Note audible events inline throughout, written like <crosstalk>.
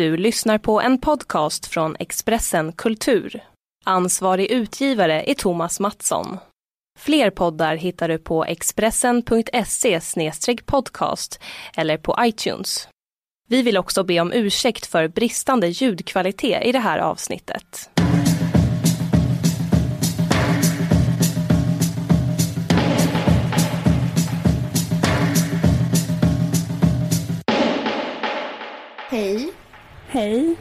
Du lyssnar på en podcast från Expressen Kultur. Ansvarig utgivare är Thomas Mattsson. Fler poddar hittar du på expressen.se podcast eller på iTunes. Vi vill också be om ursäkt för bristande ljudkvalitet i det här avsnittet. Hej.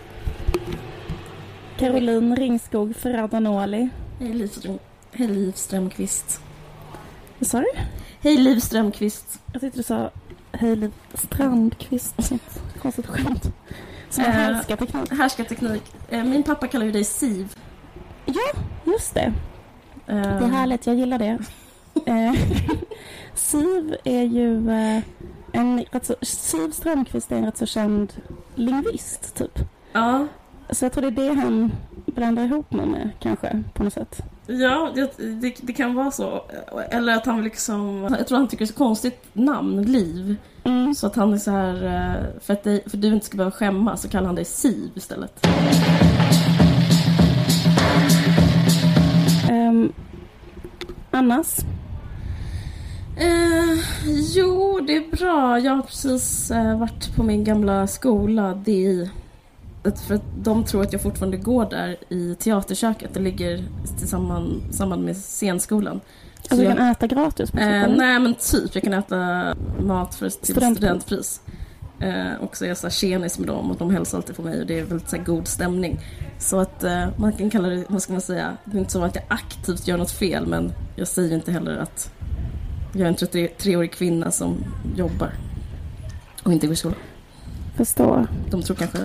Caroline Ringskog Ferradanoli. Hej Liv, Ström... Hej Liv Strömqvist. Vad sa du? Hej Liv Strömqvist. Jag tyckte du sa Hej Liv Strandqvist. Konstigt skämt. Som en Eh, härskarteknik. Härskarteknik. Eh, Min pappa kallar ju dig Siv. Ja, just det. Eh, Det är härligt, jag gillar det. <laughs> Siv är ju en rätt så, Siv Strömqvist är en rätt så känd lingvist, typ. Ja, Så jag tror det är det han blandar ihop mig med, kanske, på något sätt. ja det, det, det kan vara så. Eller att han liksom... Jag tror han tycker det är så konstigt namn, Liv. Mm. Så att han är så här... eh, För att, dig, för att du inte ska behöva skämmas så kallar han dig Siv istället. Ehm, annars? Eh, jo, det är bra. Jag har precis eh, varit på min gamla skola, DI. För att de tror att jag fortfarande går där i teaterköket. Det ligger tillsammans samband med scenskolan. Så Alltså du jag, kan äta gratis eh, nej men typ, jag kan äta mat för, till Studentpris. studentpris. Eh, och så är jag så tjenis med dem och de hälsar alltid på mig och det är väldigt så god stämning. Så att eh, man kan kalla det, vad ska man säga, det är inte så att jag aktivt gör något fel men jag säger inte heller att jag är en 33-årig kvinna som jobbar och inte går i skolan. Förstår. De tror kanske,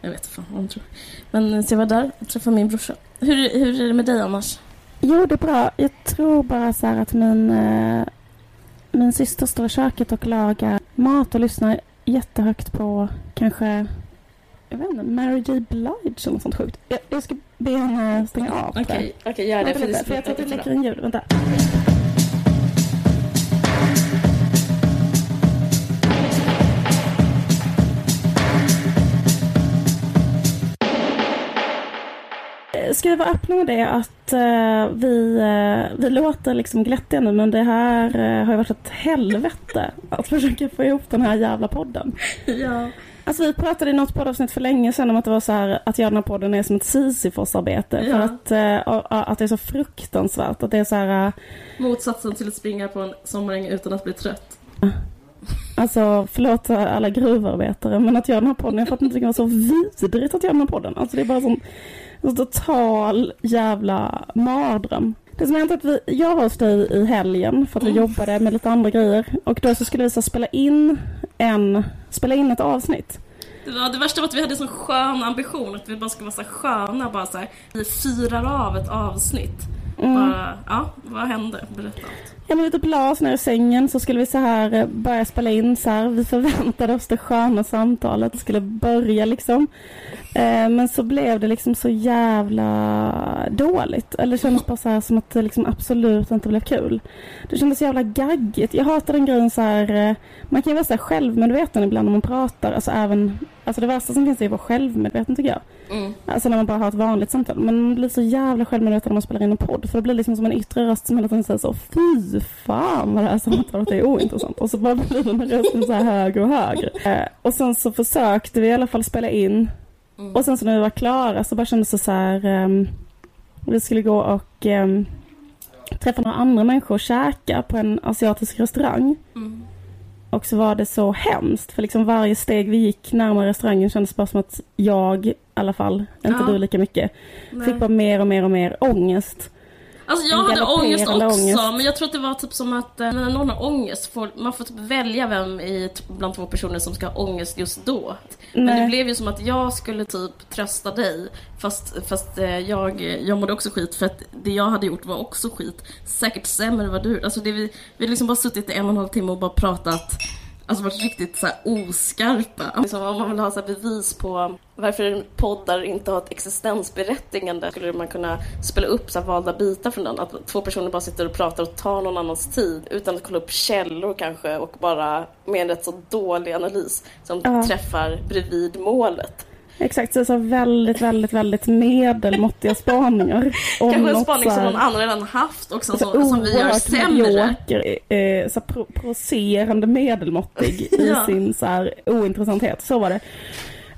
jag vet inte vad de tror. Men eh, så jag var där och träffade min brorsa. Hur, hur är det med dig annars? Jo, det är bra. Jag tror bara så att min, eh, min syster står i köket och lagar mat och lyssnar jättehögt på kanske jag vet inte, Mary J Blige eller något sånt sjukt. Jag, jag ska be henne stänga av. Okej, okej gör det. För lite, för jag tror att det läcker in ljud. Vänta. Ska vi vara öppna med det att eh, vi, eh, vi låter liksom glättiga nu men det här eh, har ju varit ett helvete att försöka få ihop den här jävla podden. ja. Alltså vi pratade i något poddavsnitt för länge sedan om att det var så här att göra den här podden är som ett Sisyfos-arbete. Ja. För att, att det är så fruktansvärt. Att det är så här, Motsatsen till att springa på en sommaräng utan att bli trött. alltså förlåt alla gruvarbetare men att göra den här podden, jag fattar inte det var så vidrigt att göra den här podden. Alltså det är bara sån, en total jävla mardröm. Det som hänt är att vi, jag var hos dig i helgen för att vi Mm. jobbade med lite andra grejer. Och då så skulle vi så spela in en, spela in ett avsnitt. Det, var, det värsta var att vi hade en sån skön ambition att vi bara skulle vara så sköna, bara så här, vi firar av ett avsnitt. Mm. Bara, ja, vad hände? Berätta allt. Ja men vi typ la oss ner i sängen så skulle vi så här eh, börja spela in så här. Vi förväntade oss det sköna samtalet det skulle börja liksom. Eh, men så blev det liksom så jävla dåligt. Eller det kändes bara så här som att det liksom absolut inte blev kul. Det kändes så jävla gaggigt. Jag hatar den grejen så här. Eh, man kan ju vara så här självmedveten ibland när man pratar. Alltså även, alltså det värsta som finns är att vara självmedveten tycker jag. Mm. Alltså när man bara har ett vanligt samtal. Men man blir så jävla självmedveten när man spelar in en podd. För det blir liksom som en yttre röst som hela tiden säger så Fy fan vad det här samtalet är ointressant. Och så bara blir den här rösten så här högre och högre. Eh, och sen så försökte vi i alla fall spela in. Mm. Och sen så när vi var klara så bara kändes det så här. ehm, vi skulle gå och ehm, träffa några andra människor och käka på en asiatisk restaurang. Mm. Och så var det så hemskt för liksom varje steg vi gick närmare restaurangen kändes bara som att jag i alla fall, inte Ja. du lika mycket, Nej. fick bara mer och mer och mer ångest. Alltså jag hade ångest också, ångest. men jag tror att det var typ som att eh, när någon har ångest, får, man får typ välja vem i, bland två personer som ska ha ångest just då. Men Nej. det blev ju som att jag skulle typ trösta dig, fast, fast eh, jag, jag mådde också skit för att det jag hade gjort var också skit. Säkert sämre vad du alltså det vi, vi har liksom bara suttit i en och en halv timme och bara pratat Alltså varit riktigt så här oskarpa. Liksom, om man vill ha så här bevis på varför poddar inte har ett existensberättigande skulle man kunna spela upp så här valda bitar från den. Att två personer bara sitter och pratar och tar någon annans tid utan att kolla upp källor kanske och bara med en rätt så dålig analys som Ja. träffar bredvid målet. Exakt, så, så väldigt, väldigt, väldigt medelmåttiga spaningar. om Kanske en spaning som någon annan redan haft också, så som, som vi gör sämre. medioker, eh, så pro- provocerande medelmåttig i <laughs> Ja. sin så här ointressanthet. Så var det.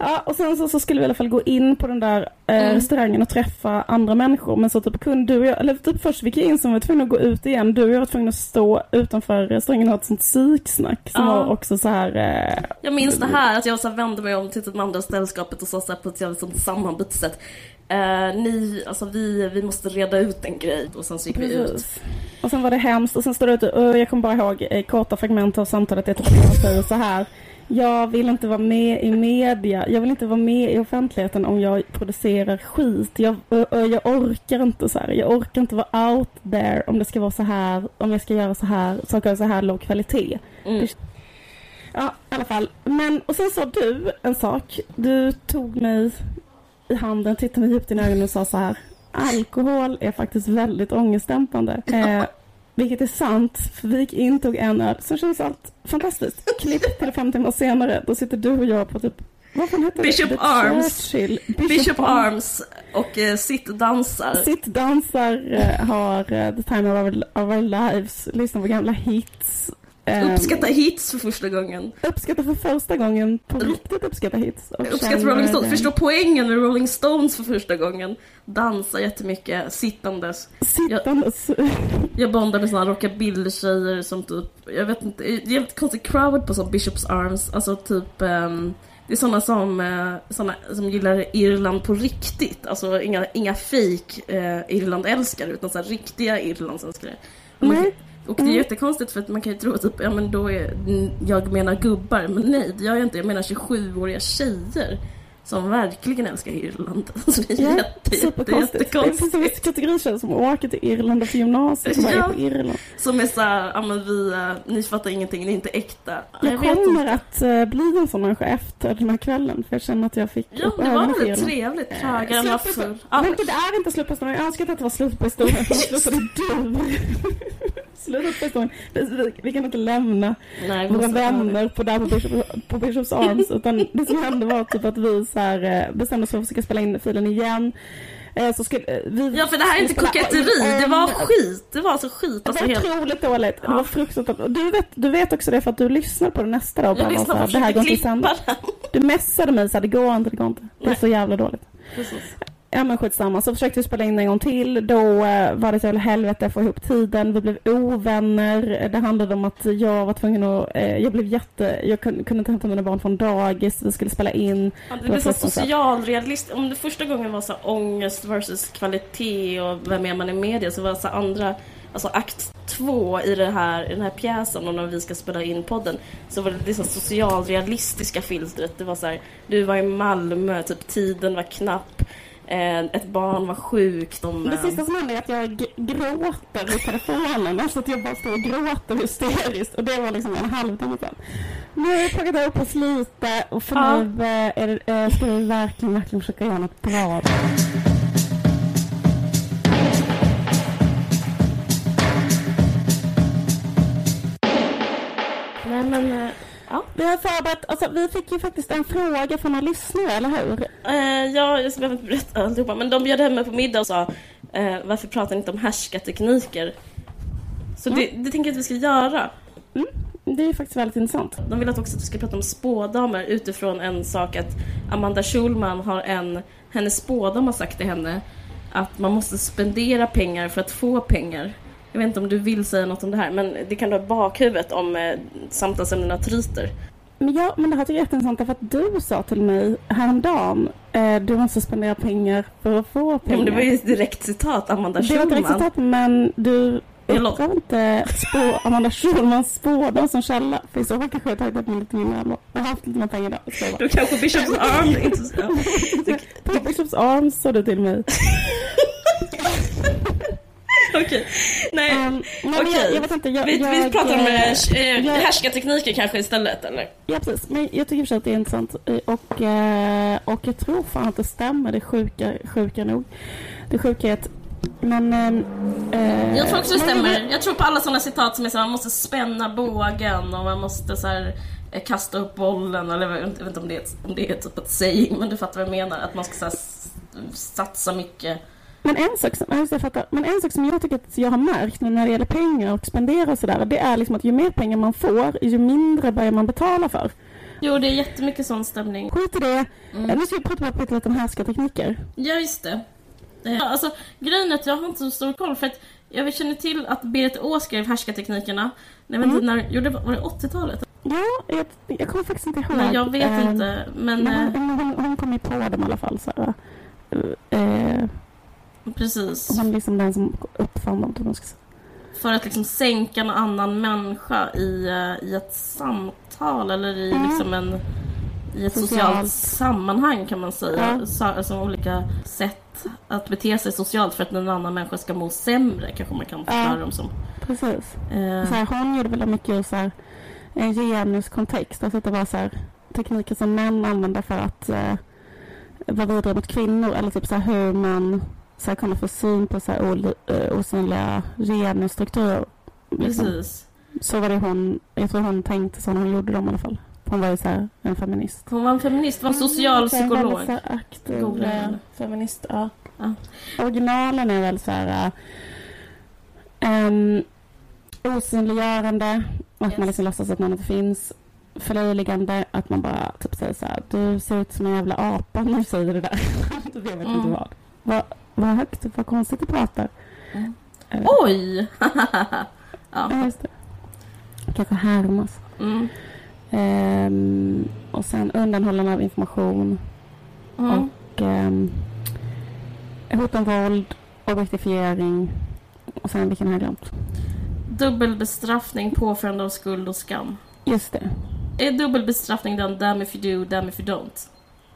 Ja, och sen så, så skulle vi i alla fall gå in på den där eh, Mm. restaurangen och träffa andra människor. Men så typ kunde du och jag, eller typ först fick jag in som var tvungna att gå ut igen. Du och jag var tvungna att stå utanför restaurangen och ha ett sånt psyksnack som Ja. var också så här. Eh, Jag minns det här att jag så här vände mig om till det andra sällskapet och sa så här på ett jävligt sånt sammanbit sätt. Eh, ni, alltså vi, vi måste reda ut en grej och sen så gick vi ut. Precis. Och sen var det hemskt och sen står det ute, och jag kommer bara ihåg eh, korta fragment av samtalet, är typ att han säger så här. Jag vill inte vara med i media, jag vill inte vara med i offentligheten om jag producerar skit. Jag, jag orkar inte så här, jag orkar inte vara out there om det ska vara så här, om jag ska göra så här, saker av så här låg kvalitet. Mm. Ja, i alla fall. Men, och sen sa du en sak. Du tog mig i handen, tittade mig djupt i ögonen och sa så här. Alkohol är faktiskt väldigt ångestdämpande. <laughs> Eh, vilket är sant, för vi gick in, tog en öl, sen känns allt fantastiskt. Klipp till fem timmar senare, då sitter du och jag på typ, vad fan heter Bishop det? Arms. Churchill. Bishop Arms och eh, sittdansar. Sittdansar, eh, har eh, the time of our, of our lives, lyssnar på gamla hits. Eh, Uppskatta hits för första gången. uppskattar för första gången, på riktigt uppskattar hits. Och Uppskatta Rolling Stones. Förstå poängen med Rolling Stones för första gången. Dansa jättemycket, sittandes. Sittandes. Jag bondar med såna rockabilly-tjejer som typ, jag vet inte, det är jävligt konstig crowd på som Bishops Arms. Alltså typ, ehm, det är såna som, eh, såna som gillar Irland på riktigt. Alltså inga, inga fake eh, Irland-älskare utan så riktiga Irlandsälskare. Nej. Och det är Mm. jättekonstigt för att man kan ju tro typ, ja men då är, jag menar gubbar, men nej det gör jag inte. Jag menar 27-åriga tjejer. Som verkligen älskar Irland. <laughs> Alltså det är Ja, jätte, superkonstigt. Det finns en jättekonstigt. kategori som åker till Irland efter gymnasiet och bara Ja. är på Irland. Som är såhär, ja men vi, eh, ni fattar ingenting, ni är inte äkta. Jag, vet kommer att eh, bli en sån människa efter den här kvällen för jag känner att jag fick Ja, det var väldigt Irland. trevligt. Eh, Krögaren var slut på- full. Men det är inte slut på historien. Jag önskar att det var slut slutade du. Slutet på historien. Vi, vi, kan inte lämna nej, våra vänner på, där på, Bishop, på Bishops Arms. <laughs> Utan det som hände var typ att vi så här, eh, bestämde oss för att försöka spela in filen igen. Eh, Så skulle, eh, vi, Ja för det här är inte koketteri, det var skit. Det var alltså skit. Det Alltså, var helt... otroligt dåligt. Det var fruktansvärt. Och Du vet, du vet också det för att du lyssnade på det nästa dag Jag så här, på det här går inte. Du messade mig så här, det går inte, det går inte. Det är så jävla dåligt. Precis. Ja men skitsamma, så försökte vi spela in en gång till. Då eh, var det ett jävla helvete att få ihop tiden. Vi blev ovänner. Det handlade om att jag var tvungen att, eh, jag blev jätte, jag kunde, kunde inte hämta mina barn från dagis. Vi skulle spela in. Ja, det var blir så socialrealist. Om det första gången var så ångest versus kvalitet och vem är man i media så var det så andra, alltså akt två i, det här, i den här pjäsen och när vi ska spela in podden så var det det så här socialrealistiska filtret. Det var så här, du var i Malmö, typ tiden var knapp. Eh, ett barn var sjukt. De, Det eh, sista som hände är att jag gråter i telefonen. Alltså att jag bara står och gråter hysteriskt. Och det var liksom en halvtimme sedan. Nu har jag plockat upp oss lite och för Ja. nu eh, det, ska vi verkligen, verkligen försöka göra något bra. Nej men, ja. Vi har förberett, alltså vi fick ju faktiskt en fråga från en lyssnare, eller hur? Eh, ja, jag behöver inte berätta alltihopa, men de bjöd hem mig på middag och sa eh, varför pratar ni inte om härskartekniker? Så det, det tänker jag att vi ska göra. Det är faktiskt väldigt intressant. De vill att också att vi ska prata om spådamer utifrån en sak att Amanda Schulman har en, hennes spådam har sagt till henne att man måste spendera pengar för att få pengar. Jag vet inte om du vill säga något om det här, men det kan du ha bakhuvudet om eh, samtalsämnena tryter. Men ja, men det här tycker jag är jätteintressant därför att du sa till mig häromdagen, eh, du måste spendera pengar för att få Ja, pengar. men det var ju ett direkt citat, Amanda Det var ett Schulman. direkt citat, men du uppgav inte spå, Amanda Schulmans spådom som källa. För i så fall kanske jag tagit med lite mindre. Jag har haft lite mer pengar då. Då kanske Bishops Arm inte så... Ja. På Bishops Arms sa du till mig. <laughs> <laughs> Okej. Nej, Um, nej, men jag, jag vet inte. Jag, vi, jag, vi pratar om eh, eh, jag- härskartekniker kanske istället, eller? Ja, precis. Men jag tycker för att det är intressant. eh, Och, eh, och jag tror fan att det stämmer. Det är sjuka, sjuka nog. Det är sjukhet. Men... Eh, Jag tror också det men- stämmer. Jag tror på alla sådana citat som är så här, man måste spänna bågen och man måste så här eh, kasta upp bollen eller jag vet inte om det är, om det är typ ett saying men du fattar vad jag menar. Att man ska så här, satsa mycket. Men en, sak som, det, jag fattar. Men en sak som jag tycker att jag har märkt när det gäller pengar och spendera och sådär, det är liksom att ju mer pengar man får, ju mindre börjar man betala för. Jo, det är jättemycket sån stämning. Skit i det. Mm. Nu ska vi prata lite om härskartekniker. Ja, just det. Alltså, grejen är att jag har inte så stor koll för att jag känner till att Berit Å skrev Härskarteknikerna. Jag vet inte när, jo, det var, var det 80-talet? Ja, jag, jag kommer faktiskt inte ihåg. Nej, jag vet Eh, inte. Men Men eh, hon, hon, hon kom ju på dem i alla fall. Så, här. eh, precis. är liksom den som uppfann dem. tror jag man ska säga. För att liksom sänka en annan människa i, eh, i ett samtal eller i Mm. liksom en i ett Socialt. socialt sammanhang kan man säga. Ja. Så, alltså olika sätt att bete sig socialt för att en annan människa ska må sämre kanske man kan Ja. förklara dem som. Precis. Eh, Så här, hon gjorde väl mycket ur så här, en genuskontext. Alltså att det var så här, tekniker som män använde för att eh, vara vidare mot kvinnor. Eller typ så här, hur man så här, kunde få syn på så här, eh, osynliga genusstrukturer. Liksom. precis. Så var det hon, jag tror hon tänkte så när hon gjorde dem i alla fall. Hon var ju så här, en feminist. Hon var en feminist, var social Mm, psykolog. väldigt så här aktiv Googla eh, feminist, ja. Ja. Originalen är väl så här um, osynliggörande, att Yes. man liksom låtsas att någon inte finns. Förlöjligande, att man bara typ säger så här, du ser ut som en jävla apa när du säger det där. <laughs> jag vet inte Mm. vad. Vad vad högt, vad konstigt du pratar. Mm. Eh, Oj! <laughs> ja. Ja, just det. Kanske härmas. Mm. Ehm, och sen undanhållande av information. Mm. Och um, hot om våld, objektifiering och sen vilken har jag glömt? Dubbelbestraffning, påförande av skuld och skam. Just det. Är dubbelbestraffning den damn if you do, damn if you don't?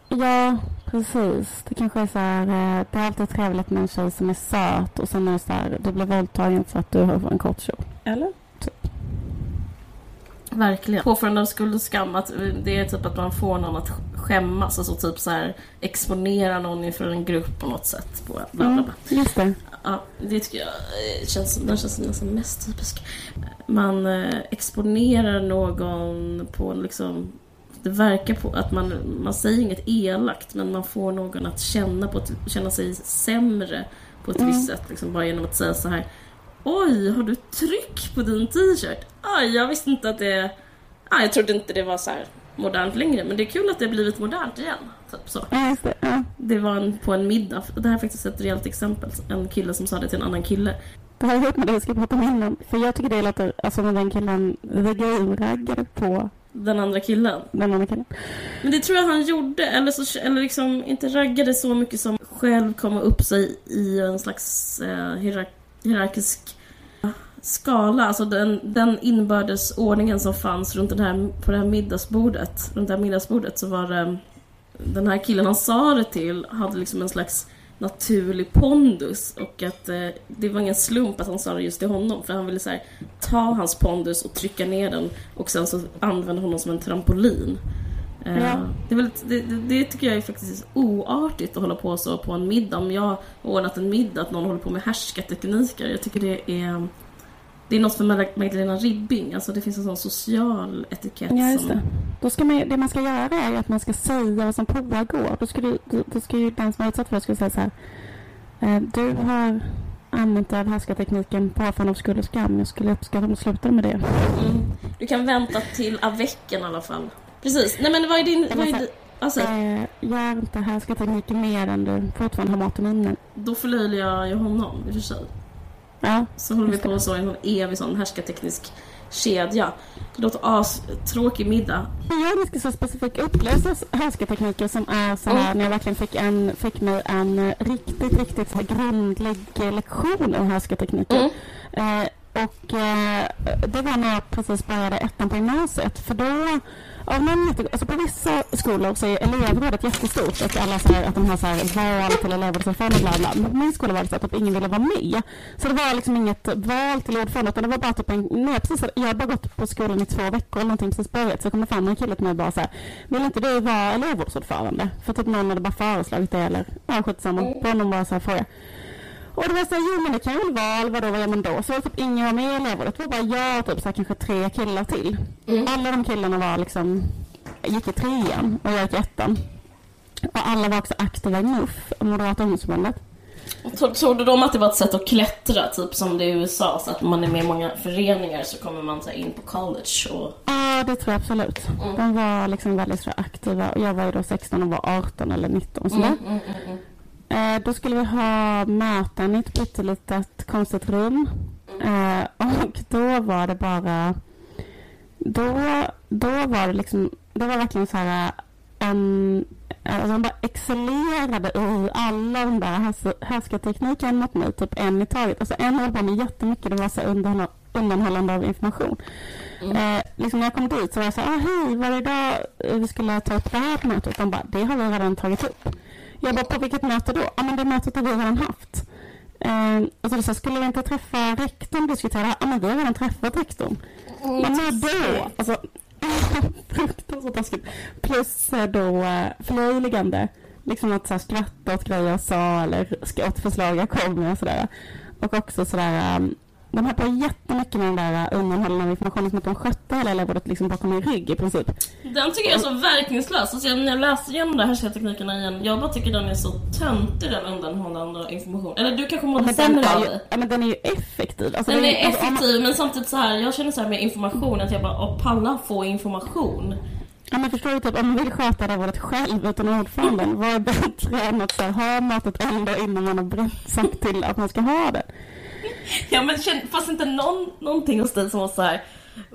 Ja, precis. Det kanske är så här, eh, det är alltid trevligt med en tjej som är söt och sen är det så här, du blir våldtagen för att du har en kort kjol. Eller? Verkligen. Påförande av skuld och skam, att det är typ att man får någon att skämmas, alltså typ så här exponera någon inför en grupp på något sätt. På, bla, bla, Mm, just det. Ja, det tycker jag eh, känns, den känns nästan mest typisk. Man eh, exponerar någon på en liksom det verkar på att man, man säger inget elakt men man får någon att känna, på ett, känna sig sämre på ett Mm. visst sätt. Liksom bara genom att säga så här Oj, har du tryck på din t-shirt? Aj, jag visste inte att det... Aj, jag trodde inte det var så här modernt längre men det är kul att det har blivit modernt igen. Typ så. Det. Var en, på en middag. Det här är faktiskt ett rejält exempel. En kille som sa det till en annan kille. Det har ihop med det vi ska prata om innan. För jag tycker det låter, alltså när den killen, the game raggade på Den andra killen. den andra killen. Men det tror jag han gjorde. Eller, så, eller liksom inte raggade så mycket som själv komma upp sig i en slags eh, hierar- hierarkisk skala. Alltså den, den inbördes ordningen som fanns runt den här, på det här middagsbordet. Runt det här middagsbordet så var det den här killen han sa det till hade liksom en slags naturlig pondus och att eh, det var ingen slump att han sa det just till honom för han ville så här, ta hans pondus och trycka ner den och sen så använda honom som en trampolin. Eh, Ja. det, är väl, det, det, tycker jag är faktiskt oartigt att hålla på så på en middag. Om jag har ordnat en middag att någon håller på med härskartekniker. Jag tycker det är det är något för Mag- Magdalena Ribbing, alltså det finns en sån social etikett Ja, som... Då ska man, det man ska göra är att man ska säga vad som pågår. Då ska, du, då, ska ju den som är utsatt för det säga så här. Eh, du har använt dig av härskartekniken påförande av skuld och skam. Jag skulle uppskatta om du slutade med det. Mm. Du kan vänta till avecken i alla fall. Precis. Nej men vad är din... Vad är din alltså, Eh, gör inte härskartekniken mer än du fortfarande har mat i munnen. då förlöjligar jag ju honom i och för sig. Ja, Så håller vi det. på så en evig sån härskarteknisk kedja. Det låter astråkig middag. Jag ganska så specifik upplevelse av härskartekniker som är så här Mm. när jag verkligen fick, en, fick mig en eh, riktigt, riktigt så här grundlig eh, lektion om härskartekniker. Mm. Eh, och eh, det var när jag precis började ettan på gymnasiet. För då, av någon jätte, alltså på vissa skolor så är elevrådet jättestort och alla så här, att de har så här val till elevrådsordförande bla bla. Men på min skola var det så att ingen ville vara med. Så det var liksom inget val till ordförande utan det var bara typ en, nej, precis, jag har bara gått på skolan i två veckor eller någonting precis börjat. Så kom det fram en kille till mig och bara så här, vill inte du vara elevrådsordförande? För typ någon hade bara föreslagit det eller, ja skitsamma, Mm. På någon bara så här fråga. Och det var så jo men det kan väl vara, vadå, vad gör man då? Så var typ ingen var med i elevrådet, det var bara jag och typ så här, kanske tre killar till. Mm. Alla de killarna var liksom, gick i trean och jag gick i ettan. Och alla var också aktiva i MUF, Moderata ungdomsförbundet. Och tro- Trodde de att det var ett sätt att klättra, typ som det är i USA, så att man är med i många föreningar så kommer man så in på college och... Ja, det tror jag absolut. Mm. De var liksom väldigt så aktiva. Och Jag var ju då 16 och var 18 eller 19. Sådär. Mm, mm, mm, mm. Eh, då skulle vi ha möten i ett pyttelitet konstigt rum. Eh, och då var det bara... Då, då var det liksom... Det var verkligen så här en... Alltså de bara excellerade i alla de där härs- härskartekniken mot mig, typ en i taget. Alltså en höll på med jättemycket, det var så undanhållande av information. Mm. Eh, liksom när jag kom dit så var jag så här, ah, hej, var det idag vi skulle ta upp det här på mötet? De bara, det har vi redan tagit upp. Jag bara, på vilket möte då? Ja, men det mötet har vi redan haft. Eh, och så, så skulle vi inte träffa rektorn och diskutera det här? Ja, men vi har redan träffat rektorn. Men när då? Alltså, <laughs> fruktansvärt taskigt. Plus eh, då eh, förlöjligande. Liksom att så här, skratta åt grejer jag sa eller åt förslag jag kom med och sådär. Och också sådär, um, de höll på jättemycket med den där uh, undanhållande informationen som att de skötte hela elevrådet liksom bakom min rygg i princip. Den tycker jag är så verkningslös. Alltså, jag- när jag läste igenom de där härskarteknikerna igen, jag bara tycker den är så töntig den undanhållande information. Eller du kanske mådde den, sämre av det. ja, men den är ju effektiv. Alltså, Den det är alltså, om man- effektiv men samtidigt så här, jag känner så här med information att jag bara, åh palla få information. Ja, men förstår du, typ, om man vill sköta det varit själv utan ordföranden, vad är bättre än att så här, ha mötet ändå innan man har sagt till att man ska ha det? <laughs> Ja men fanns inte någon, någonting hos dig som var så här.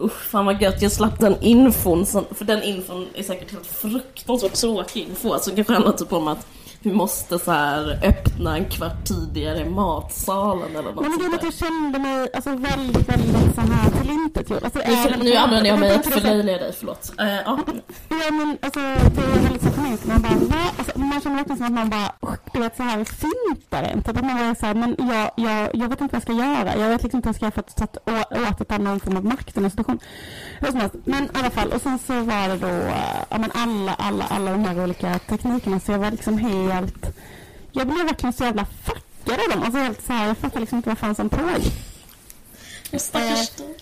Usch fan vad gött, jag slapp den infon, som, för den infon är säkert helt fruktansvärt tråkig info. Alltså det kanske handlar typ om att vi måste så här öppna en kvart tidigare i matsalen eller något Men sånt där. jag kände mig alltså, väldigt, väldigt så här tillintetgjord. Alltså, Nu, nu använder jag mig att för förlöjliga dig, förlåt. Eh, ja. Ja men alltså det är väldigt så förnämt. Man bara va? Alltså, man känner verkligen som att man bara "Usch, du vet så här fint är det inte. Att man bara så här, men jag, jag, jag vet inte vad jag ska göra. Jag vet liksom inte vad jag ska göra för att ta åt ett annan form av makt i som helst. Men i alla fall och sen så var det då eh, ja, men alla, alla, alla de här olika teknikerna så jag var liksom helt jag blev verkligen så jävla fuckad av dem. Alltså helt så här, jag fattar liksom inte vad fan som pågick. Stackars dig.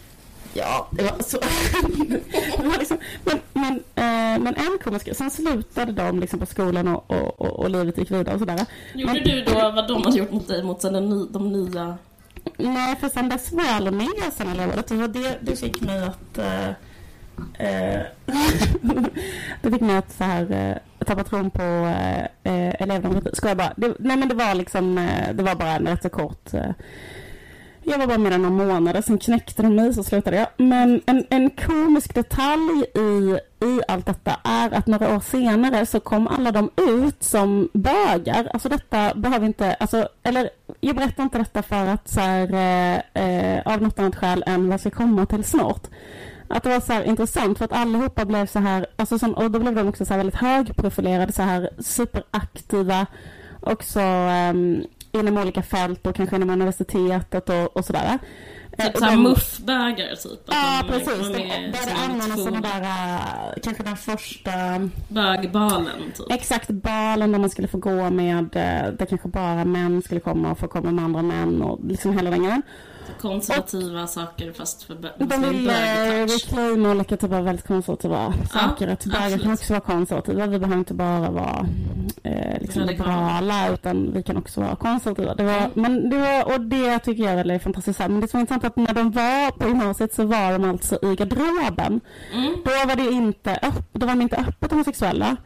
Ja, det var så. <laughs> det var liksom, men, men, eh, men en komisk Sen slutade de liksom på skolan och, och, och, och livet gick vidare och sådär. Gjorde Men- du då vad de hade gjort mot dig mot sen den de nya... Nej, för sen dess var jag med sen eller vad det var det, det fick mig att... Eh, eh, <laughs> det fick mig att så här, eh, tappa tron på eh, eh eleverna. elevdemokrati. Ska jag bara? Det, nej men det var liksom, eh, det var bara en rätt så kort... Eh, jag var bara med den några månader, sen knäckte de mig så slutade jag. Men en, en komisk detalj i, i allt detta är att några år senare så kom alla de ut som bögar. Alltså detta behöver inte, alltså, eller jag berättar inte detta för att så här, eh, eh, av något annat skäl än vad jag ska komma till snart. Att det var så här intressant för att allihopa blev så här, alltså som, och då blev de också så här väldigt högprofilerade, så här superaktiva också um, inom olika fält och kanske inom universitetet och, och sådär. Eh, Typ och såhär muffbägare typ. Ja, de precis. var Det med började som sådana där, eh, kanske den första Bögbalen typ. Exakt, balen där man skulle få gå med, eh, där kanske bara män skulle komma och få komma med andra män och liksom hela den grejen. Konservativa saker fast för De bögtouch. reclaima olika typer av väldigt konservativa saker. Att bögar kan också vara konservativa. Vi behöver inte bara vara eh, liksom liberala utan vi kan också vara konservativa. Det var, men det var, och det tycker jag är fantastiskt. Men det som är intressant att när de var på gymnasiet så var de alltså i garderoben. Mm. Då var det inte, öpp, då var de inte öppet homosexuella.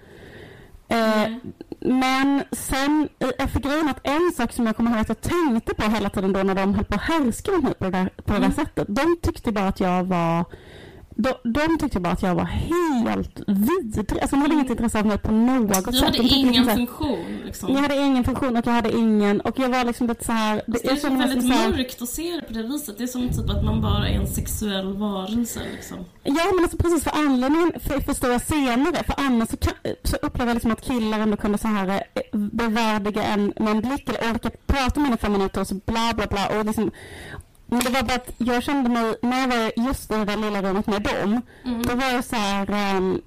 Eh, Nej. men sen, eh, för grejen att en sak som jag kommer ihåg att jag tänkte på hela tiden då när de höll på att härska mig på det där, på det där Mm. sättet. De tyckte bara att jag var de, de tyckte bara att jag var helt vidrig. Alltså de hade inget intresse av mig på något Du sätt. hade ingen här- funktion liksom. Jag hade ingen funktion och jag hade ingen och jag var liksom lite så här. Fast det är väldigt mörkt att se det på det viset. Det är som typ att man bara är en sexuell varelse liksom. Ja men alltså precis för anledningen för, förstår jag senare. För annars så, kan, så upplever jag liksom att killar ändå kunde så här eh, bevärdiga en med en blick eller orka prata med en i fem minuter och så bla bla bla och liksom men det var bara att jag kände mig, när jag var just i det där lilla rummet med dem, Mm. då var jag så här, ehm,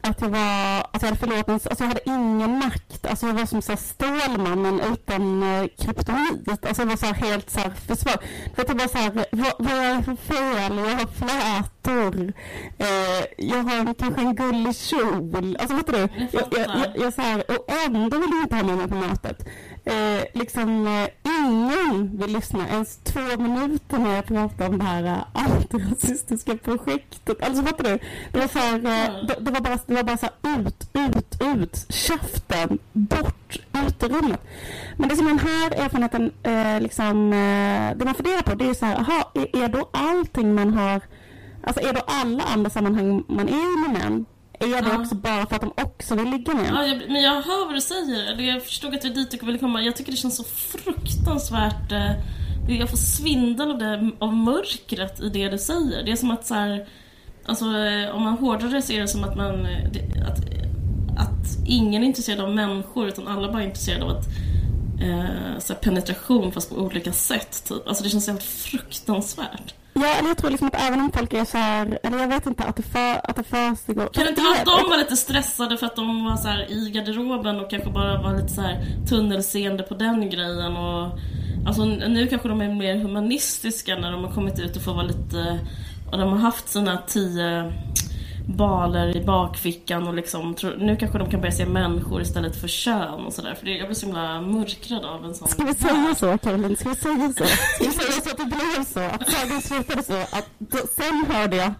att jag var, att jag hade förlorat min, alltså jag hade ingen makt. Alltså jag var som så här Stålmannen utan eh, kryptonit. Alltså jag var så här helt så här försvar. Vet jag var så här, vad, vad är det för fel? Jag har flätor. Eh, jag har kanske en gullig kjol. Alltså vet du? Jag Jag, jag, jag, jag så här, och ändå vill jag inte ha med mig på mötet. Eh, liksom eh, ingen vill lyssna ens två minuter när jag pratar om det här eh, antirasistiska projektet. Alltså fattar du? Det var så här, eh, det, det var bara, det var bara så här ut, ut, ut, käften, bort, ut ur rummet. Men det som den här erfarenheten, eh, liksom, eh, det man funderar på det är så här, aha, är, är då allting man har, alltså är då alla andra sammanhang man är i med män, är det Ja. också bara för att de också vill ligga med? Ja, jag, men jag hör vad du säger. Eller Jag förstod att det är dit du ville komma. Jag tycker det känns så fruktansvärt... Eh, jag får svindel av, det, av mörkret i det du säger. Det är som att så här, Alltså eh, om man hårdrar det så är det som att man... eh, att, att ingen är intresserad av människor utan alla bara är intresserade av att eh, så penetration fast på olika sätt typ. Alltså det känns helt fruktansvärt. Ja, eller jag tror liksom att även om folk är så här, eller jag vet inte, att det, för, att det försiggår. Kan det inte vara att de var lite stressade för att de var så här i garderoben och kanske bara var lite så här tunnelseende på den grejen och Alltså nu kanske de är mer humanistiska när de har kommit ut och får vara lite och de har haft sina tio baler i bakfickan och liksom nu kanske de kan börja se människor istället för kön och sådär för det, jag blir så himla mörkrad av en sån Ska vi säga så, Caroline? Ska vi säga så? Ska vi säga så att det blev så? Att sagan slutade så? Att då, sen hörde jag,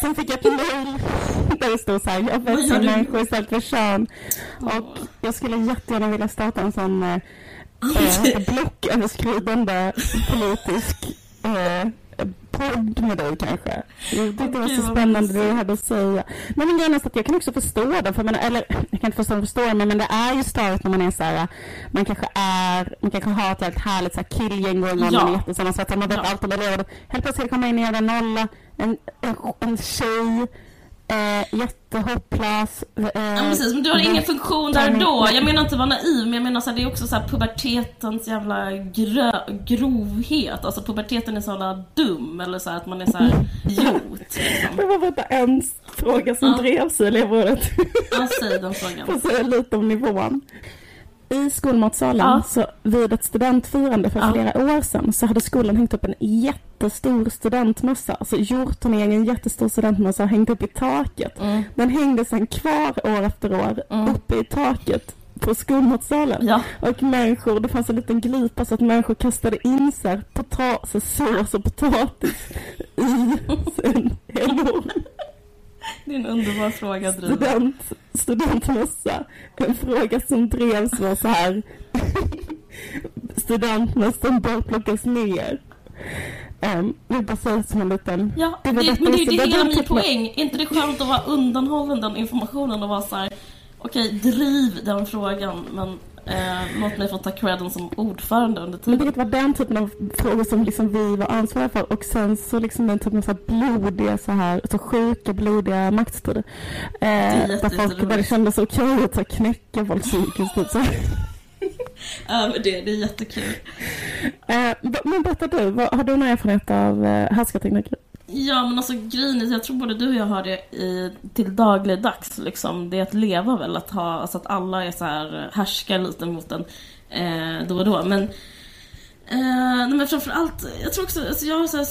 sen fick jag ett mejl där det stod så här, jag du? människor istället för kön. Och jag skulle jättegärna vilja starta en sån eh, <laughs> eh, blocköverskridande politisk eh, podd med dig kanske. Jag tyckte det var så spännande det du hade att säga. Men min grej är att jag kan också förstå det, för eller jag kan inte förstå det, förstå det men, men det är ju störigt när man är så här, man kanske är, man kanske har ett väldigt härligt så här killgäng och Ja. man är jättesammansvetsad, man vet Ja. allt om elever. Helt plötsligt kommer in i en nolla, en, en, en tjej, eh, jättehopplös. Eh, Ja, precis, men du har ingen funktion där och då. Jag menar inte vara naiv, men jag menar så här, det är också så här pubertetens jävla grö, grovhet. Alltså puberteten är så jävla dum, eller så här, att man är så här idiot. Liksom. Det var bara en fråga som Ja. drevs i elevrådet. Ja, säg den frågan. Får säga lite om nivån. I skolmatsalen, Ja. så vid ett studentfirande för Ja. flera år sedan, så hade skolan hängt upp en jättestor studentmössa. Alltså gjort en jättestor studentmössa hängt upp i taket. Mm. Den hängde sen kvar år efter år Mm. uppe i taket på skolmatsalen. Ja. Och människor, det fanns en liten glipa så att människor kastade in sig potatis, sås och potatis i sin helor. Det är en underbar fråga, Driva. student, studentmössa. En fråga som drevs var så här. <laughs> Studentmössan bör plockas ner. Um, vill bara säga som en liten... Ja, Det det, men det är ju det skulle- hela det min poäng. Är inte det skönt att vara undanhållen den informationen och vara så här. okej, driv den frågan, men eh, låt mig få ta credden som ordförande under Men tiden. det var den typen av frågor som liksom vi var ansvariga för och sen så liksom den typen av så här blodiga så här, så sjuka blodiga maktstrider. Eh, där folk, där det kändes okej att så här knäcka folk psykiskt. <laughs> Men det, det är jättekul. Eh, men berätta du, vad, har du någon erfarenhet av eh, härskartekniker? Ja, men alltså grejen är, jag tror både du och jag har det i, till dagligdags liksom. Det är att leva väl, att ha, alltså att alla är så här, härskar lite mot en eh, då och då. Men, eh, men framförallt, jag tror också, alltså jag har så här,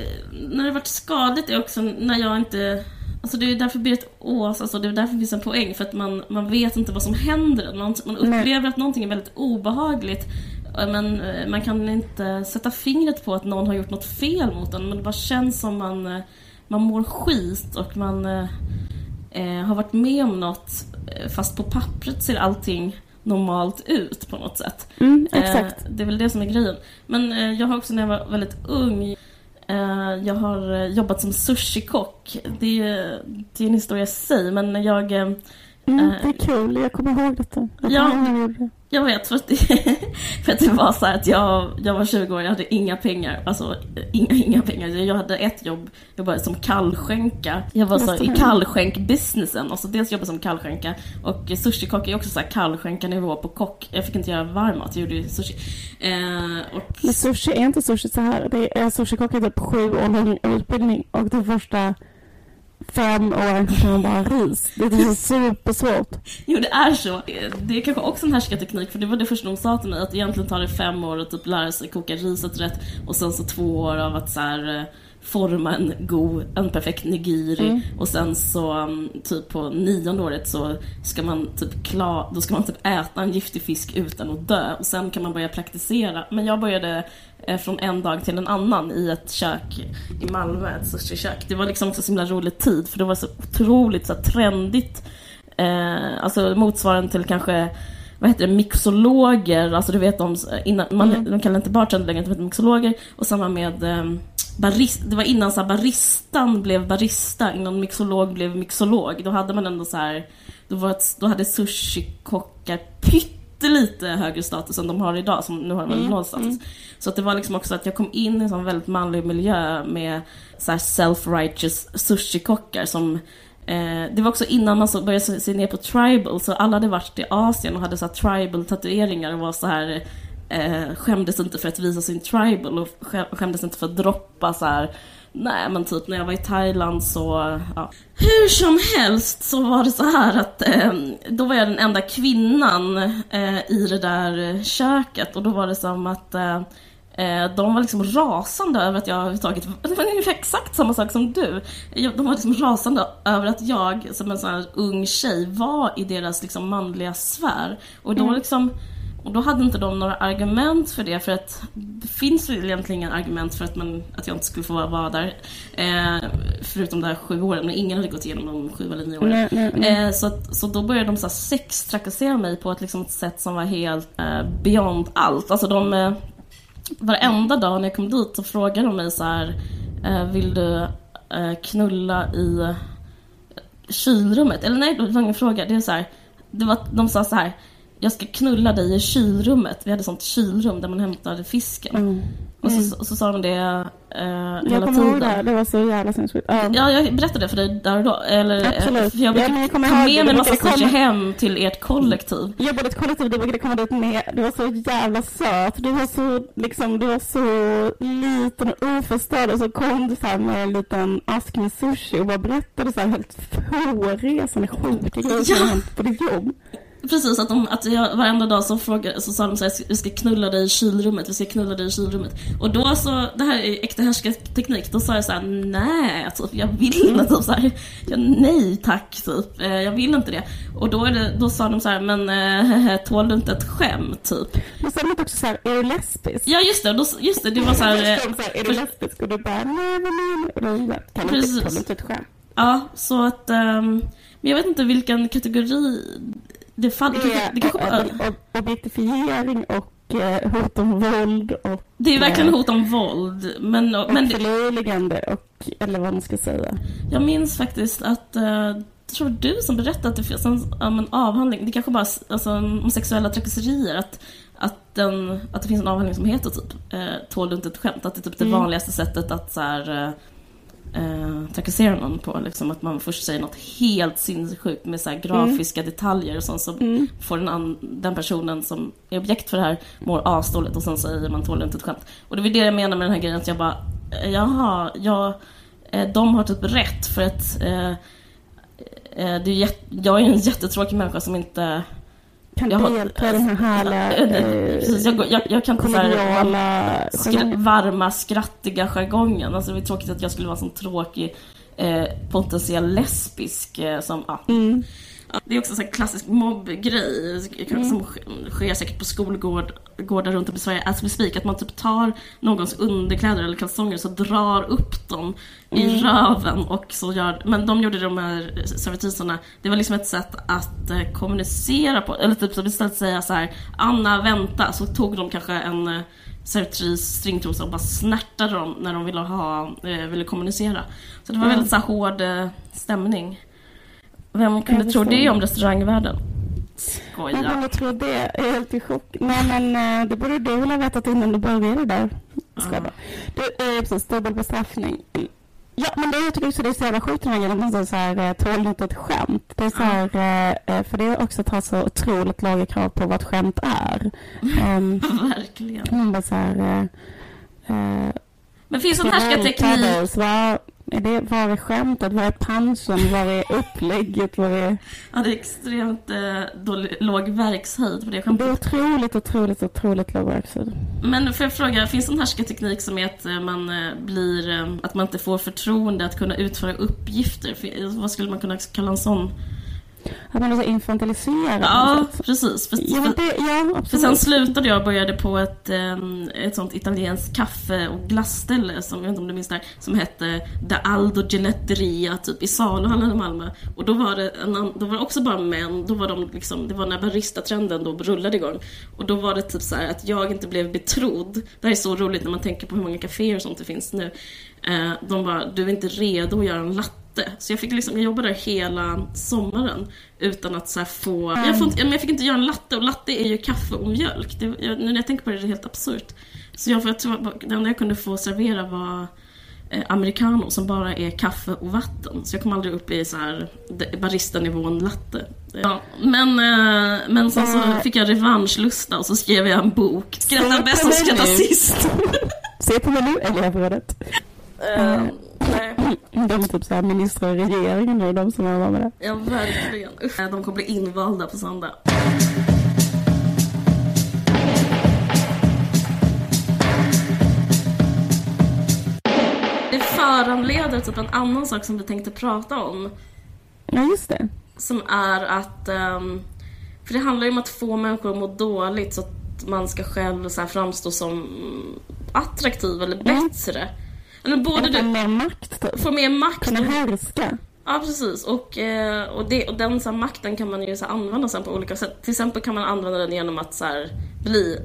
eh, när det varit skadligt är också när jag inte Alltså det är därför blir ett ås, alltså det är därför det finns en poäng för att man, man vet inte vad som händer. Man, man Nej. upplever att någonting är väldigt obehagligt eh, men eh, man kan inte sätta fingret på att någon har gjort något fel mot en men det bara känns som man, eh, man mår skit och man eh, har varit med om något fast på pappret ser allting normalt ut på något sätt. Mm, exakt. Eh, det är väl det som är grejen. Men eh, jag har också när jag var väldigt ung jag har eh, jobbat som sushikock. Det är, det är en historia i sig, men jag, eh, Mm, eh, det är kul, jag kommer ihåg detta. Jag Ja. det. Jag vet för att det, <laughs> för att det var så att jag, jag var 20 år, jag hade inga pengar. Alltså eh, inga, inga pengar. Jag hade ett jobb, jag jobbade som kallskänka. Jag var så det. i kallskänk-businessen. Och så dels jobbade som kallskänka och sushikock är också så här kallskänka-nivå på kock. Jag fick inte göra varm mat, jag gjorde sushi. Eh, och Men sushi är inte sushi så här. Det är sushikock är typ sju år lång utbildning och de första fem år kan man bara ris. Det är supersvårt. Jo, det är så. Det är kanske också en härskarteknik, för det var det första de sa till mig, att egentligen tar det fem år att typ lära sig koka riset rätt och sen så två år av att så här, eh, forma en god, en perfekt nigiri mm. och sen så mm, typ på nionde året så ska man typ klar, då ska man typ äta en giftig fisk utan att dö och sen kan man börja praktisera. Men jag började från en dag till en annan i ett kök i Malmö, ett sushi-kök. Det var liksom också så himla rolig tid för det var så otroligt så trendigt. Eh, alltså motsvarande till kanske vad heter det, mixologer, alltså du vet de, innan, man, mm. de kallar inte bartender längre, de heter mixologer och samma med eh, barista, det var innan så här, baristan blev barista, innan mixolog blev mixolog. Då hade man ändå så här, då, var ett, då hade sushikockar pyttelite högre status än de har idag, som nu har de mm. noll status. Mm. Så att det var liksom också att jag kom in i en sån väldigt manlig miljö med så self-righteous sushikockar som eh, det var också innan man så började se ner på tribal, så alla hade varit i Asien och hade så tribal tatueringar och var så här eh, skämdes inte för att visa sin tribal och skämdes inte för att droppa så här. Nej men typ när jag var i Thailand så, ja. Hur som helst så var det så här att eh, då var jag den enda kvinnan eh, i det där köket och då var det som att eh, eh de var liksom rasande över att jag överhuvudtaget, det var ungefär exakt samma sak som du. De var liksom rasande över att jag som en sån här ung tjej var i deras liksom manliga sfär. Och då mm. liksom och då hade inte de några argument för det, för att det finns ju egentligen inga argument för att, man, att jag inte skulle få vara där. Eh, förutom de här sju åren, men ingen hade gått igenom de sju eller nio åren. Nej, nej, nej. Eh, så, att, så då började de så här sex trakassera mig på ett, liksom, ett sätt som var helt eh, beyond allt. Alltså de, eh, varenda dag när jag kom dit så frågade de mig så här, eh, vill du eh, knulla i kylrummet? Eller nej, det var ingen fråga. Det är så här, det var, de sa så här jag ska knulla dig i kylrummet. Vi hade sånt kylrum där man hämtade fisken. Mm. Och, så, mm. och så sa de det eh, hela jag kommer ihåg det, det var så jävla sinnessjukt. Ja. ja, jag berättade för dig där och då. Eller, Absolut. För jag brukade ja, ta med mig en massa sushi hem till ert kollektiv. Jag bodde ett kollektiv, du brukade komma dit med. Du var så jävla söt. Du var så, liksom, du var så liten och oförstörd och så kom du så här med en liten ask med sushi och bara berättade så här helt hårresande sjuka grejer som hänt på ditt jobb. Precis, att, de, att jag, varenda dag så, frågar, så sa de så här, vi ska knulla dig i kylrummet, vi ska knulla dig i kylrummet. Och då så, det här är äkta härskarteknik, då sa jag så här, nej, typ, jag vill inte, typ, så här, jag, nej tack, typ, eh, jag vill inte det. Och då, det, då sa de så här, men äh, <laughs> tål du inte ett skämt, typ? Men de också så här, är du lesbisk? Ja, just det, då, just det, det var så här... Eh, så här är du lesbisk? Och du bara, nej, men nej, kan du inte, tål inte ett skämt? Ja, så att, um, men jag vet inte vilken kategori det, fall, det, det, det kanske bara... Objektifiering och eh, hot om våld och... Det är verkligen eh, hot om våld. Men, och men förlöjligande och, eller vad man ska säga. Jag minns faktiskt att jag tror du som berättade att det finns en, en avhandling, det kanske bara alltså, om sexuella trakasserier, att, att, den, att det finns en avhandling som heter typ eh, Tål du inte ett skämt? Att det är typ det mm. vanligaste sättet att så här, eh, trakassera någon på. Liksom, att man först säger något helt sinnessjukt med så här, grafiska mm. detaljer och sånt som mm. får den, den personen som är objekt för det här mår asdåligt och sen säger man tål inte ett skämt. Och det var det jag menar med den här grejen att jag bara, jaha, jag, eh, de har typ rätt för att eh, eh det är jag är en jättetråkig människa som inte kan jag delta i den här härliga eh, jag, jag, jag, kan koloniala skra, varma, skrattiga jargongen. Alltså det är tråkigt att jag skulle vara en sån tråkig eh, potentiell lesbisk eh, som, ja. Mm. Det är också en klassisk mobbgrej mm. som sker säkert på skolgårdar runt om i Sverige we speak. Att man typ tar någons underkläder eller kalsonger och så drar upp dem mm. i röven och så gör... Men de gjorde de här servitriserna, det var liksom ett sätt att eh, kommunicera på. Eller typ så istället säga så här, Anna vänta, så tog de kanske en eh, servitris stringtrosa och bara snärtade dem när de ville, ha, eh, ville kommunicera. Så det var mm. väldigt så här, hård stämning. Vem kunde tro det om restaurangvärlden? Skoja. Vem kunde tro det? Jag är helt i chock. Nej men eh, det borde du väl ha vetat innan du började där. Skoja bara. Du, eh, precis, dubbel bestraffning. Ja, men det, jag tycker också det är så jävla sjukt den här grejen att man så här, eh, tål inte ett skämt. Det är så här, eh, för det är också att ha så otroligt låga krav på vad ett skämt är. Um, <laughs> Verkligen. Man bara så här... Uh, men finns sån härskarteknik? Är det, var är skämtet? Var är punchen? Var är upplägget? Var är... Ja, det är extremt eh, dålig, låg verkshöjd på det Det är skämtet. otroligt, otroligt, otroligt låg verkshöjd. Men får jag fråga, finns det en härskarteknik som är att eh, man eh, blir, eh, att man inte får förtroende att kunna utföra uppgifter? Vad skulle man kunna kalla en sån? Att man är så infantiliserad. Ja, precis. För, Ja, det, ja för sen slutade jag och började på ett, ett sånt italienskt kaffe och glasställe, som, jag vet inte om du minns det här, som hette Da Aldo Geletteria, typ i Saluhallen i Malmö. Och då var det, en, då var det också bara män, då var de liksom, det var när baristatrenden då rullade igång. Och då var det typ så här att jag inte blev betrodd. Det här är så roligt när man tänker på hur många kaféer och sånt det finns nu. Eh, de bara, du är inte redo att göra en latte. Så jag fick liksom, jag jobbade där hela sommaren utan att så få, jag, får inte, jag fick inte göra en latte och latte är ju kaffe och mjölk. Det, jag, nu när jag tänker på det är det helt absurt. Så jag, jag tror, det enda jag kunde få servera var eh, americano som bara är kaffe och vatten. Så jag kom aldrig upp i så här baristanivån latte. Ja, men, eh, men sen så fick jag revanschlusta och så skrev jag en bok. Skratta bäst och skratta sist. Se på mig nu, elevrådet. <laughs> Eh, nej. <laughs> De är typ så här ministrar i regeringen nu, de som var med det. Ja, verkligen. Usch, de kommer bli invalda på söndag. Det föranleder typ en annan sak som vi tänkte prata om. Ja, just det. Som är att... ehm, för det handlar ju om att få människor att må dåligt så att man ska själv så här framstå som attraktiv eller bättre. Eller både du mer makt, typ. får mer makt Kunna härska. Ja, precis. Och, eh, och, det, och den så här, makten kan man ju så här, använda sen på olika sätt. Till exempel kan man använda den genom att så här, bli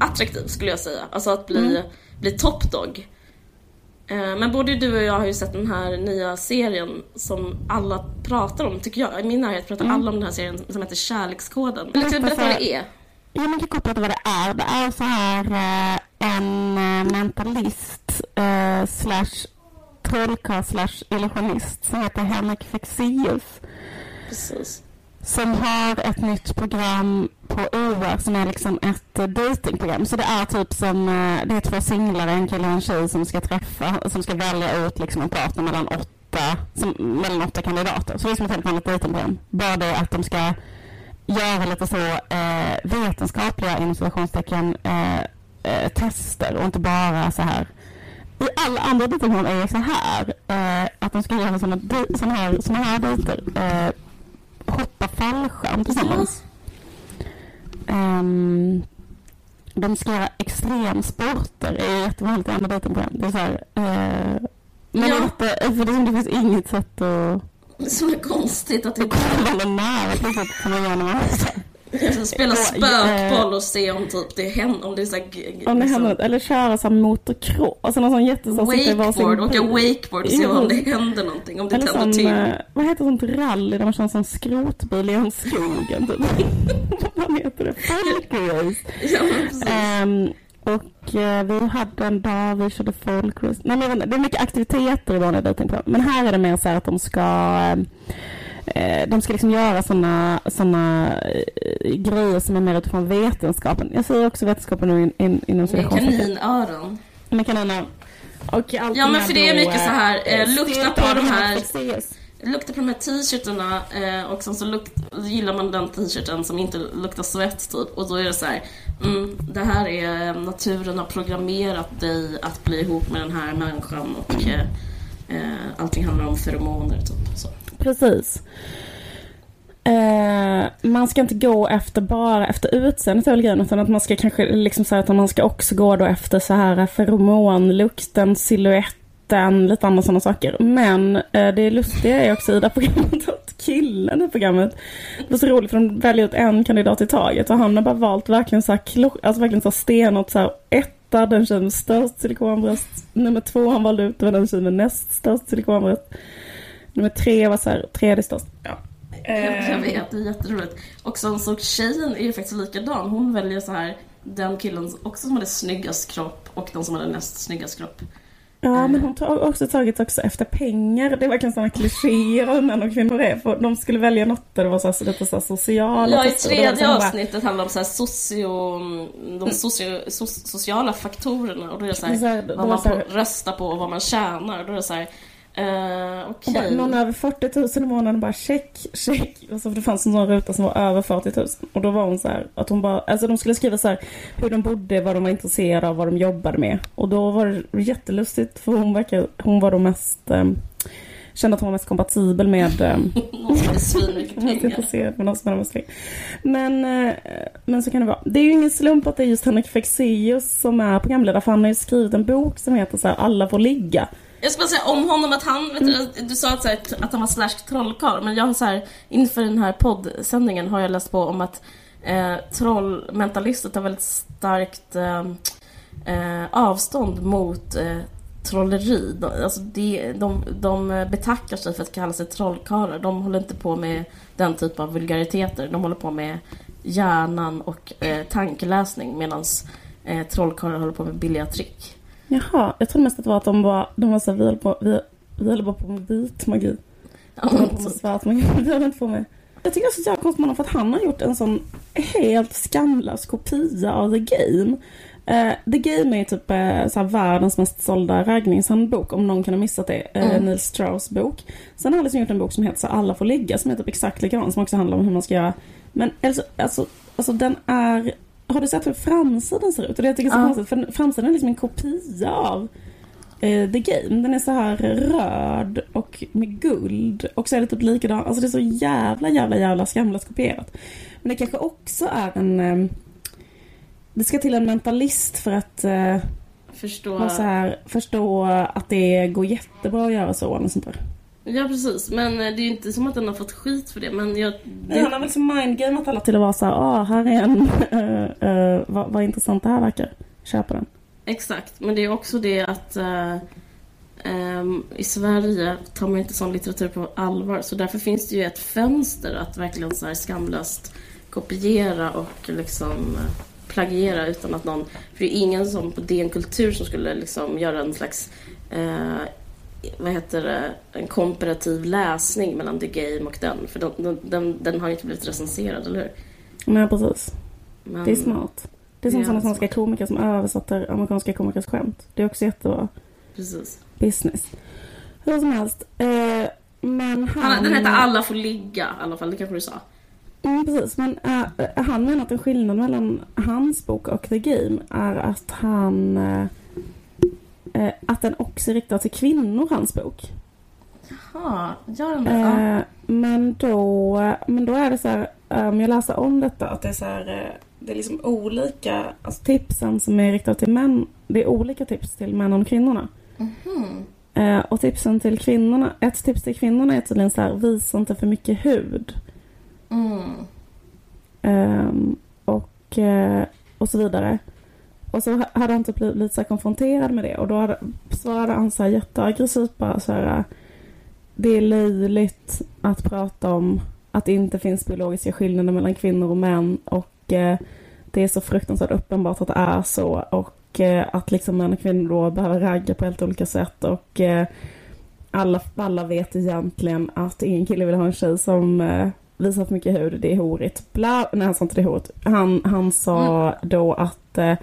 attraktiv, skulle jag säga. Alltså att bli, bli top dog. Eh, men både du och jag har ju sett den här nya serien som alla pratar om, tycker jag. I min närhet pratar alla om den här serien som heter Kärlekskoden. Vill du berätta vad det är? Ja, man kan koppla till vad det är. Det är så här eh, en eh, mentalist eh, slash trollkarl slash illusionist som heter Henrik Fexeus. Precis. Som har ett nytt program på UR som är liksom ett datingprogram. Så det är typ som, eh, det är två singlar, en kille och en tjej som ska träffa, som ska välja ut liksom en partner mellan åtta, som, mellan åtta kandidater. Så det är som ett helt vanligt datingprogram. Bara det att de ska göra lite så eh, vetenskapliga inom eh, eh, tester och inte bara så här i alla andra datingprogram är det så här eh, att de ska göra såna, di- såna här, såna här dejter. Eh, hoppa fallskärm tillsammans. Ehm, de ska göra extremsporter. Det är jättevanligt i andra dejtingprogram. Det är så här, eh, men Ja. det, för det, som finns inget sätt att Det är konstigt att det komma nära på något sätt som man gör när man så här. spela spökboll och se om typ det händer, om det är så här, Om det liksom- händer något. Eller köra så här motocross. Alltså någon sån jättestor Wakeboard, åka wakeboard och se om det händer någonting, om det Eller tänder till. eh, vad heter sånt rally där man kör en sån skrotbil i en skogen typ. <laughs> vad heter det? Folkrace. <laughs> Ja. Ehm, och eh, vi hade en dag vi körde folkrace. Nej, men det är mycket aktiviteter i vanliga dejtingprogram. Men här är det mer så här att de ska eh, de ska liksom göra såna, såna eh, grejer som är mer utifrån vetenskapen. Jag säger också vetenskapen nu in, in, inom Med kaninöron. Med kaniner. Och allt Ja, men för det är mycket så här, eh, eh, lukta på de här-. Lukta på de här t-shirtarna eh, och sen så lukt, gillar man den t-shirten som inte luktar svett typ. Och då är det så här, mm, det här är eh, naturen har programmerat dig att bli ihop med den här människan och eh, eh, allting handlar om feromoner typ. Så. Precis. Eh, man ska inte gå efter bara efter utseendet är väl grejen, utan att man ska kanske liksom säga att man ska också gå då efter så här feromon, lukten, siluetten, lite andra sådana saker. Men eh, det lustiga är också i det här programmet <laughs> att killen i programmet, det var så roligt för de väljer ut en kandidat i taget och han har bara valt verkligen så här, alltså verkligen så här stenhårt så här, etta, den tjejen med störst silikonbröst, nummer två han valde ut, var den tjejen med näst störst silikonbröst. Nummer tre var så här, tredje störst. Ja. Jag vet, det är jätteroligt. Och sen så tjejen är ju faktiskt likadan. Hon väljer så här den killen också som hade snyggast kropp och den som hade näst snyggast kropp. Ja, men hon har också tagit också efter pengar. Det är verkligen sådana klichéer hur män och kvinnor är. För de skulle välja något där det var så här, lite så här sociala Ja, i var tredje så här bara- avsnittet handlar om så här socio, de socio, so, sociala faktorerna och då är det så Det är så här- här, vad var man så här- får rösta på och vad man tjänar. Då är det så här, Uh, och bara, Okej. någon över 40 000 i månaden bara check, check. Och så för det fanns en sån ruta som var över 40 000. Och då var hon så här, att hon bara, alltså de skulle skriva så här hur de bodde, vad de var intresserade av, vad de jobbade med. Och då var det jättelustigt för hon verkar, hon var då mest, um, kände att hon var mest kompatibel med um, Någon som hade svinmycket pengar. med är <laughs> mest pengar. Men, eh, men så kan det vara. Det är ju ingen slump att det är just Henrik Fexeus som är programledare. För han har ju skrivit en bok som heter så här, Alla får ligga. Jag ska bara säga om honom att han, vet du, du sa att, så här, att han var slash trollkarl, men jag har så här, inför den här poddsändningen har jag läst på om att eh, trollmentalister tar väldigt starkt eh, eh, avstånd mot eh, trolleri. De, alltså de, de, de betackar sig för att kalla sig trollkarlar. De håller inte på med den typ av vulgariteter. De håller på med hjärnan och eh, tankeläsning medan eh, trollkarlar håller på med billiga trick. Jaha, jag trodde mest att det var att de var, de var så här, vi på, vi, vi höll bara på med vit magi. Ja, De höll på med svart magi. <laughs> Vi höll inte på med. Jag tycker det är så jävla konstigt med honom för att han har gjort en sån helt skamlös kopia av The Game. Eh, The Game är ju typ eh, så här, världens mest sålda raggningshandbok om någon kan ha missat det. Eh, Mm. Neil Strauss bok. Sen har han liksom gjort en bok som heter så Alla får ligga som är typ exakt likadan som också handlar om hur man ska göra. Men alltså, alltså, alltså den är... Har du sett hur framsidan ser ut? Och det jag tycker är så konstigt för framsidan är liksom en kopia av eh, The Game. Den är så här röd och med guld. Och så är det typ likadan. Alltså det är så jävla, jävla, jävla skamlöst kopierat. Men det kanske också är en... Eh, det ska till en mentalist för att eh, Förstå. här, förstå att det går jättebra att göra så. Eller sånt där. Ja precis, men eh, det är ju inte som att den har fått skit för det. Men jag... Nej, han har väl liksom mindgameat alla till att vara så här, ah, här är en, uh, <laughs> uh, vad, vad intressant det här verkar. Köpa den. Exakt, men det är också det att eh, ehm, i Sverige tar man inte sån litteratur på allvar. Så därför finns det ju ett fönster att verkligen så här skamlöst kopiera och liksom plagiera utan att någon... För det är ingen som på DN Kultur som skulle liksom göra en slags eh, vad heter det, en komparativ läsning mellan The Game och den. För den, den, den, har ju inte blivit recenserad, eller hur? Nej, precis. Men, Det är smart. Det är som sådana svenska komiker som översätter amerikanska komikers skämt. Det är också jättebra Precis. business. Hur som helst. Eh, men han... Han, den heter Alla får ligga i alla fall, det kanske du sa? Mm, precis, men äh, han menar att en skillnad mellan hans bok och The Game är att han... eh, eh, att den också är riktad till kvinnor, hans bok. Jaha, gör den det? Eh, men, då, men då är det så här, um, jag läser om detta, att det är så här, eh, det är liksom olika, alltså tipsen som är riktade till män, det är olika tips till män och kvinnorna. Mhm. Eh, och tipsen till kvinnorna, ett tips till kvinnorna är tydligen så här, visa inte för mycket hud. Mm. Ehm, och, eh, och så vidare. Och så ha- hade han typ blivit lite så konfronterad med det och då hade, svarade han så här jätteaggressivt bara så här. Det är löjligt att prata om att det inte finns biologiska skillnader mellan kvinnor och män och eh, det är så fruktansvärt uppenbart att det är så och eh, att liksom män och kvinnor då behöver ragga på helt olika sätt och eh, alla, alla vet egentligen att ingen kille vill ha en tjej som eh, visar för mycket hud, det är horigt. Bla, nej han sa inte det är horigt. Han, han sa då att eh,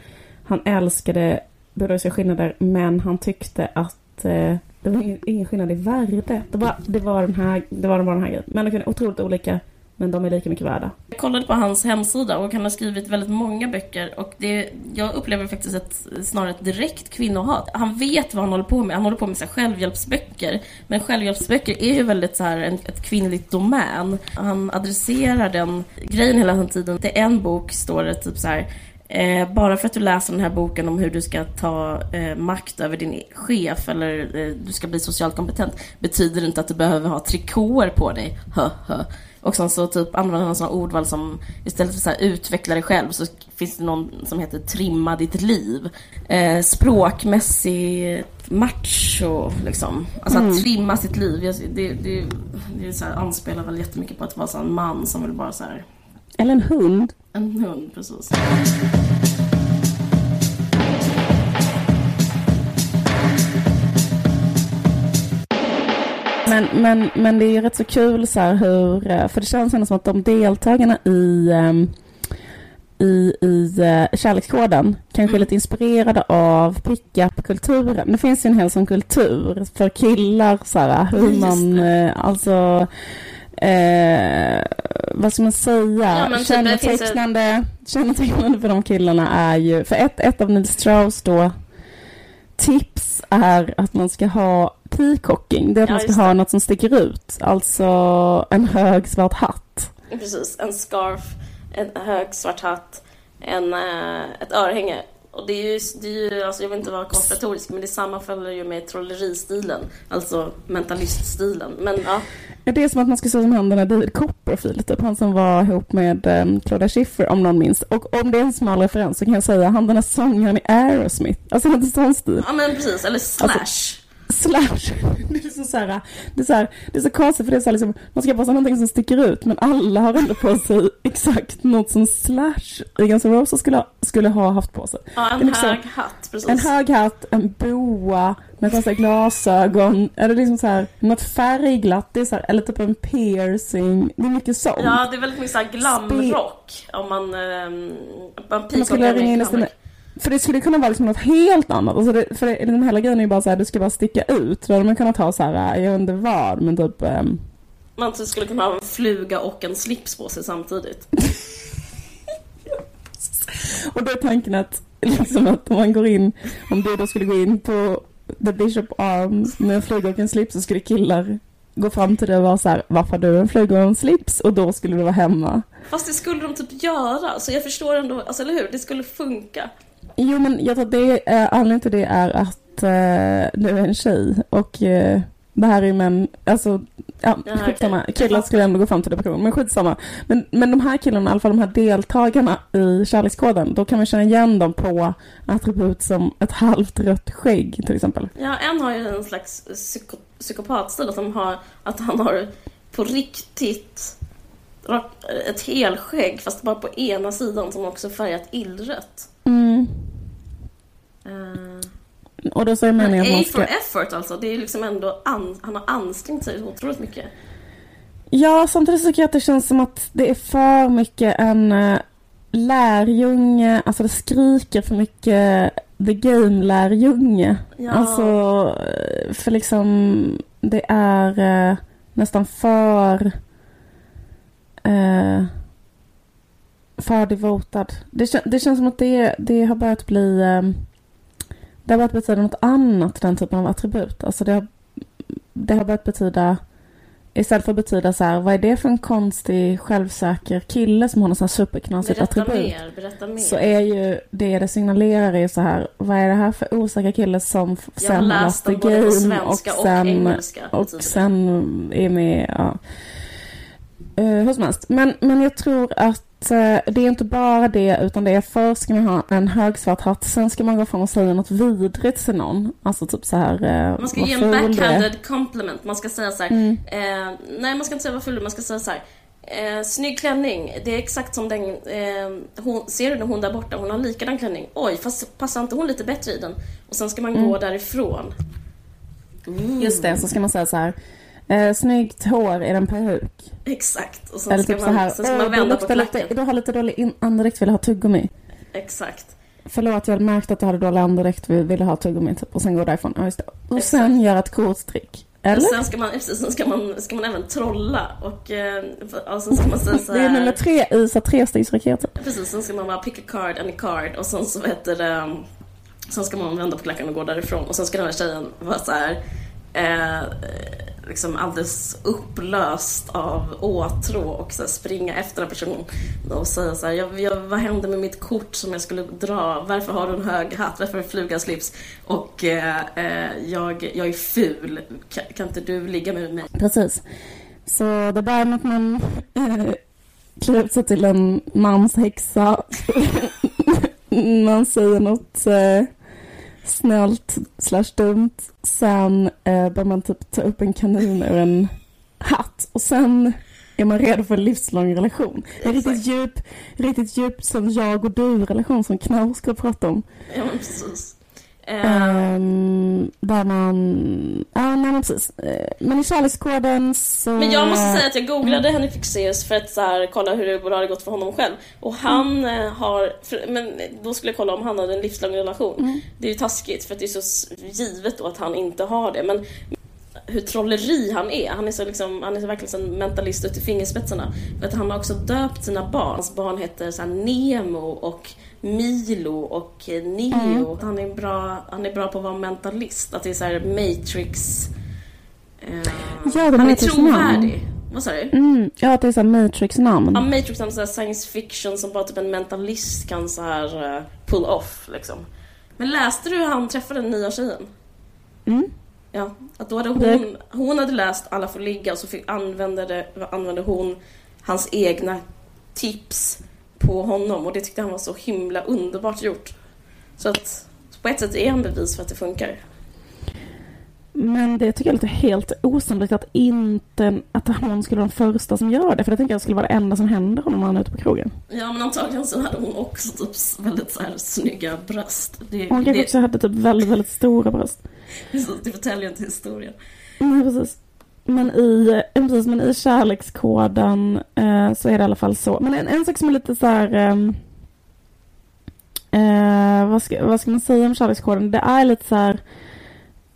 han älskade biologiska skillnader men han tyckte att eh, det var ingen, ingen skillnad i värde. Det var, det var den här, det var bara den här grejen. Män och kvinnor är otroligt olika men de är lika mycket värda. Jag kollade på hans hemsida och han har skrivit väldigt många böcker och det, jag upplever faktiskt ett, snarare ett direkt kvinnohat. Han vet vad han håller på med. Han håller på med så självhjälpsböcker. Men självhjälpsböcker är ju väldigt så här en, ett kvinnligt domän. Han adresserar den grejen hela tiden. I en bok står det typ så här Eh, bara för att du läser den här boken om hur du ska ta eh, makt över din chef eller eh, du ska bli socialt kompetent betyder inte att du behöver ha trikåer på dig. Hö, hö. Och sen så typ använder han sådana ordval som istället för så här, utveckla dig själv så finns det någon som heter trimma ditt liv. Eh, språkmässig macho liksom. Alltså Mm. att trimma sitt liv. Det, det, det är så här, anspelar väl jättemycket på att vara så en man som vill bara så här, Eller en hund. en hund precis. Men, men, men det är ju rätt så kul så här hur, eh, för det känns ändå som att de deltagarna i, ehm, i, i uh, kärlekskoden kanske Mm. lite inspirerade av pickup-kulturen. Det finns ju en hel sån kultur för killar, så här, hur man, eh, alltså, eh, vad ska man säga, Ja, typ, det finns kännetecknande, kännetecknande för de killarna är ju, för ett, ett av Neil Strauss då, tips är att man ska ha peacocking, det är att Ja, man ska ha det. något som sticker ut, alltså en hög svart hatt. Precis, en scarf, en hög svart hatt, en, eh, ett örhänge. Och det är ju, det är ju alltså jag vill inte vara konspiratorisk, men det sammanfaller ju med trolleristilen, alltså mentaliststilen. Men ja, Det är som att man ska se som han den där David Copperfield, typ han som var ihop med um, Claudia Schiffer om någon minns. Och om det är en smal referens så kan jag säga han den där sångaren i Aerosmith, alltså lite sån stil. ja men precis, eller slash. Slash. <laughs> Det är så, så här, det är så här, det är så konstigt för det är så här, liksom, man ska sig någonting som sticker ut men alla har ändå på sig <laughs> exakt något som Slash i Guns N' Roses skulle, ha- skulle ha haft på sig. ja, en liksom- hög hatt, precis. En hög hatt, en boa med konstiga glasögon, eller liksom så här, något färgglatt, det är så här, eller typ en piercing, det är mycket sånt. Ja, det är väldigt mycket såhär glamrock. Om man... Um, man skulle ringa in För det skulle kunna vara liksom något helt annat. Alltså det, för det, den hela grejen är ju bara så här, du ska bara sticka ut. Då hade man kunnat ha så här, jag vet inte vad, men typ... ehm, Man typ skulle kunna ha en fluga och en slips på sig samtidigt. <laughs> och då är tanken att, liksom att om man går in, om du då skulle gå in på The Bishop Arms med en fluga och en slips så skulle killar gå fram till dig och vara så här, varför har du en fluga och en slips? Och då skulle du vara hemma. Fast det skulle de typ göra, så jag förstår ändå, alltså eller hur? Det skulle funka. Jo men jag tror att det är, anledningen till det är att eh, du är en tjej och eh, det här är män, alltså ja, skitsamma. Killar skulle ändå gå fram till depression, men skitsamma. Men, men de här killarna, i alla fall de här deltagarna i kärlekskoden, då kan man känna igen dem på attribut som ett halvt rött skägg till exempel. Ja, en har ju en slags psyko, psykopatstil, att, de har, att han har på riktigt ett helskägg, fast bara på ena sidan som också färgat illrött. Mm. Uh, Och då men meningen att man A ska... for effort alltså, det är liksom ändå, an, han har ansträngt sig otroligt mycket. Ja, samtidigt tycker jag att det känns som att det är för mycket en uh, lärjunge, alltså det skriker för mycket the game-lärjunge. Ja. Alltså, eh, för liksom det är eh, nästan för eh, för devotad. Det, det känns som att det, det har börjat bli eh, det har börjat betyda något annat, den typen av attribut. Alltså det har, det har börjat betyda Istället för att betyda så här, vad är det för en konstig självsäker kille som har något sånt här superknasigt Berätta attribut? mer, berätta mer. Så är ju det det signalerar är så här, vad är det här för osäker kille som jag har sen läst läste dem både på game svenska och och, sen, engelska. och det. sen är med, ja. Uh, hur som helst. Men, men jag tror att eh, det är inte bara det, utan det är först ska man ha en högsvart hatt, sen ska man gå fram och säga något vidrigt till någon. Alltså typ så här, eh, Man ska ge en backhanded compliment. Man ska säga så här. Mm. Eh, nej, man ska inte säga vad ful Man ska säga så här. Eh, snygg klänning. Det är exakt som den... Eh, hon, ser du hon där borta? Hon har likadan klänning. Oj, fast passar inte hon lite bättre i den? Och sen ska man Mm. gå därifrån. Mm. Just det, så ska man säga så här, eh, snyggt hår, är det en peruk? Exakt. Och sen Eller ska typ så man, här, sen ska "Åh, man du vända på klacken. lite, du har lite dålig andedräkt, vill ha tuggummi? Exakt. Förlåt, jag hade märkt att du hade dålig andedräkt, vi ville ha tuggummi typ. Och sen gå därifrån. Ja, just det. Och Exakt. sen göra ett korttrick. Och Eller? sen ska man, sen ska man, ska man även trolla och, eh, och sen ska man säga så Det är nummer tre i så trestegsraketen. Precis, sen ska man bara pick a card, any card och sen så heter det Sen ska man vända på klackarna och gå därifrån och sen ska den här tjejen vara så här eh, liksom alldeles upplöst av åtrå och så här springa efter den personen och säga så här, jag, jag, vad hände med mitt kort som jag skulle dra? Varför har du en hög hatt? Varför har du flugaslips? Och eh, eh, jag, jag är ful, kan, kan inte du ligga med mig? Precis. Så det börjar med att man eh, klär ut sig till en manshäxa. <laughs> man säger något eh, snällt slash dumt. Sen eh, börjar man typ ta upp en kanin ur en hatt. Och sen är man redo för en livslång relation. En riktigt djup, riktigt djup som jag och du relation som Knaus ska prata om. Ja precis. Ehm, där man... Ja, nej men precis. Eh, Men i kärlekskoden så... Men jag måste säga att jag googlade Henrik Fexeus för att så här, kolla hur det hade gått för honom själv. Och han eh, har, för, men då skulle jag kolla om han hade en livslång relation. Det är ju taskigt för att det är så givet då att han inte har det. Men hur trolleri han är. Han är så liksom, han är så verkligen en mentalist ut i fingerspetsarna. För att han har också döpt sina barn. Hans barn heter så Nemo och Milo och Neo. Han, är bra, han är bra på att vara mentalist. Att det är så här Matrix... Eh, Ja, han är så trovärdig. Vad sa du? Mm, ja, att det är såhär Matrix-namn. Ja, Matrix är en sån här science fiction som bara typ en mentalist kan så här eh, pull off liksom. Men läste du hur han träffade den nya tjejen? Mm. Ja, att då hade hon, hon hade läst Alla får ligga och så fick, använde, använde hon hans egna tips på honom och det tyckte han var så himla underbart gjort. Så att på ett sätt är han bevis för att det funkar. Men det tycker jag är lite helt osannolikt att inte att hon skulle vara den första som gör det. För det tänker jag skulle vara det enda som händer honom när han är ute på krogen. Ja men antagligen så hade hon också typ väldigt så här snygga bröst. Det, Hon kanske det, också hade typ väldigt, väldigt stora bröst. <laughs> det förtäljer inte historien. Nej, precis. Men i, eh, precis, men i kärlekskoden eh, så är det i alla fall så. Men en, en sak som är lite så här... ehm, Eh, vad, ska, vad ska man säga om kärlekskoden? Det är lite så här...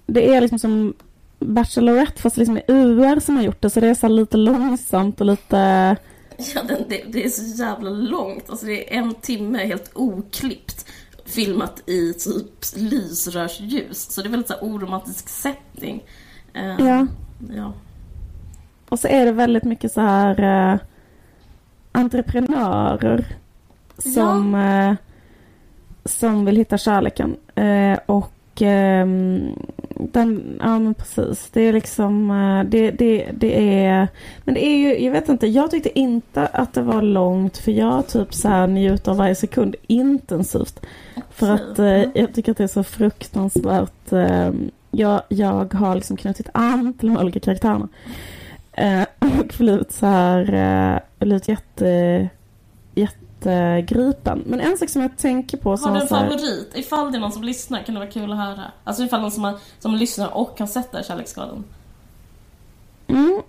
Det är liksom som Bachelorette fast liksom i UR som har gjort det. Så det är så lite långsamt och lite... Ja, den, det, det är så jävla långt. Alltså det är en timme helt oklippt. Filmat i typ lysrörsljus. Så det är väldigt så här oromantisk setting. Eh, Ja. ja. Och så är det väldigt mycket så här eh, entreprenörer som, eh, som vill hitta kärleken. Eh, och ehm, den, ja men precis. Det är liksom, eh, det, det, det är, men det är ju, jag vet inte, jag tyckte inte att det var långt för jag typ så här njuter av varje sekund intensivt. För att eh, jag tycker att det är så fruktansvärt, eh, jag, jag har liksom knutit an till de olika karaktärerna. Eh, <laughs> och blivit så här, eh, blivit jätte, jättegripen. Men en sak som jag tänker på som Har du en så här, favorit? Ifall det är någon som lyssnar kan det vara kul att höra. Alltså ifall någon som, har, som lyssnar och har sett den kärleksskadan. Mm,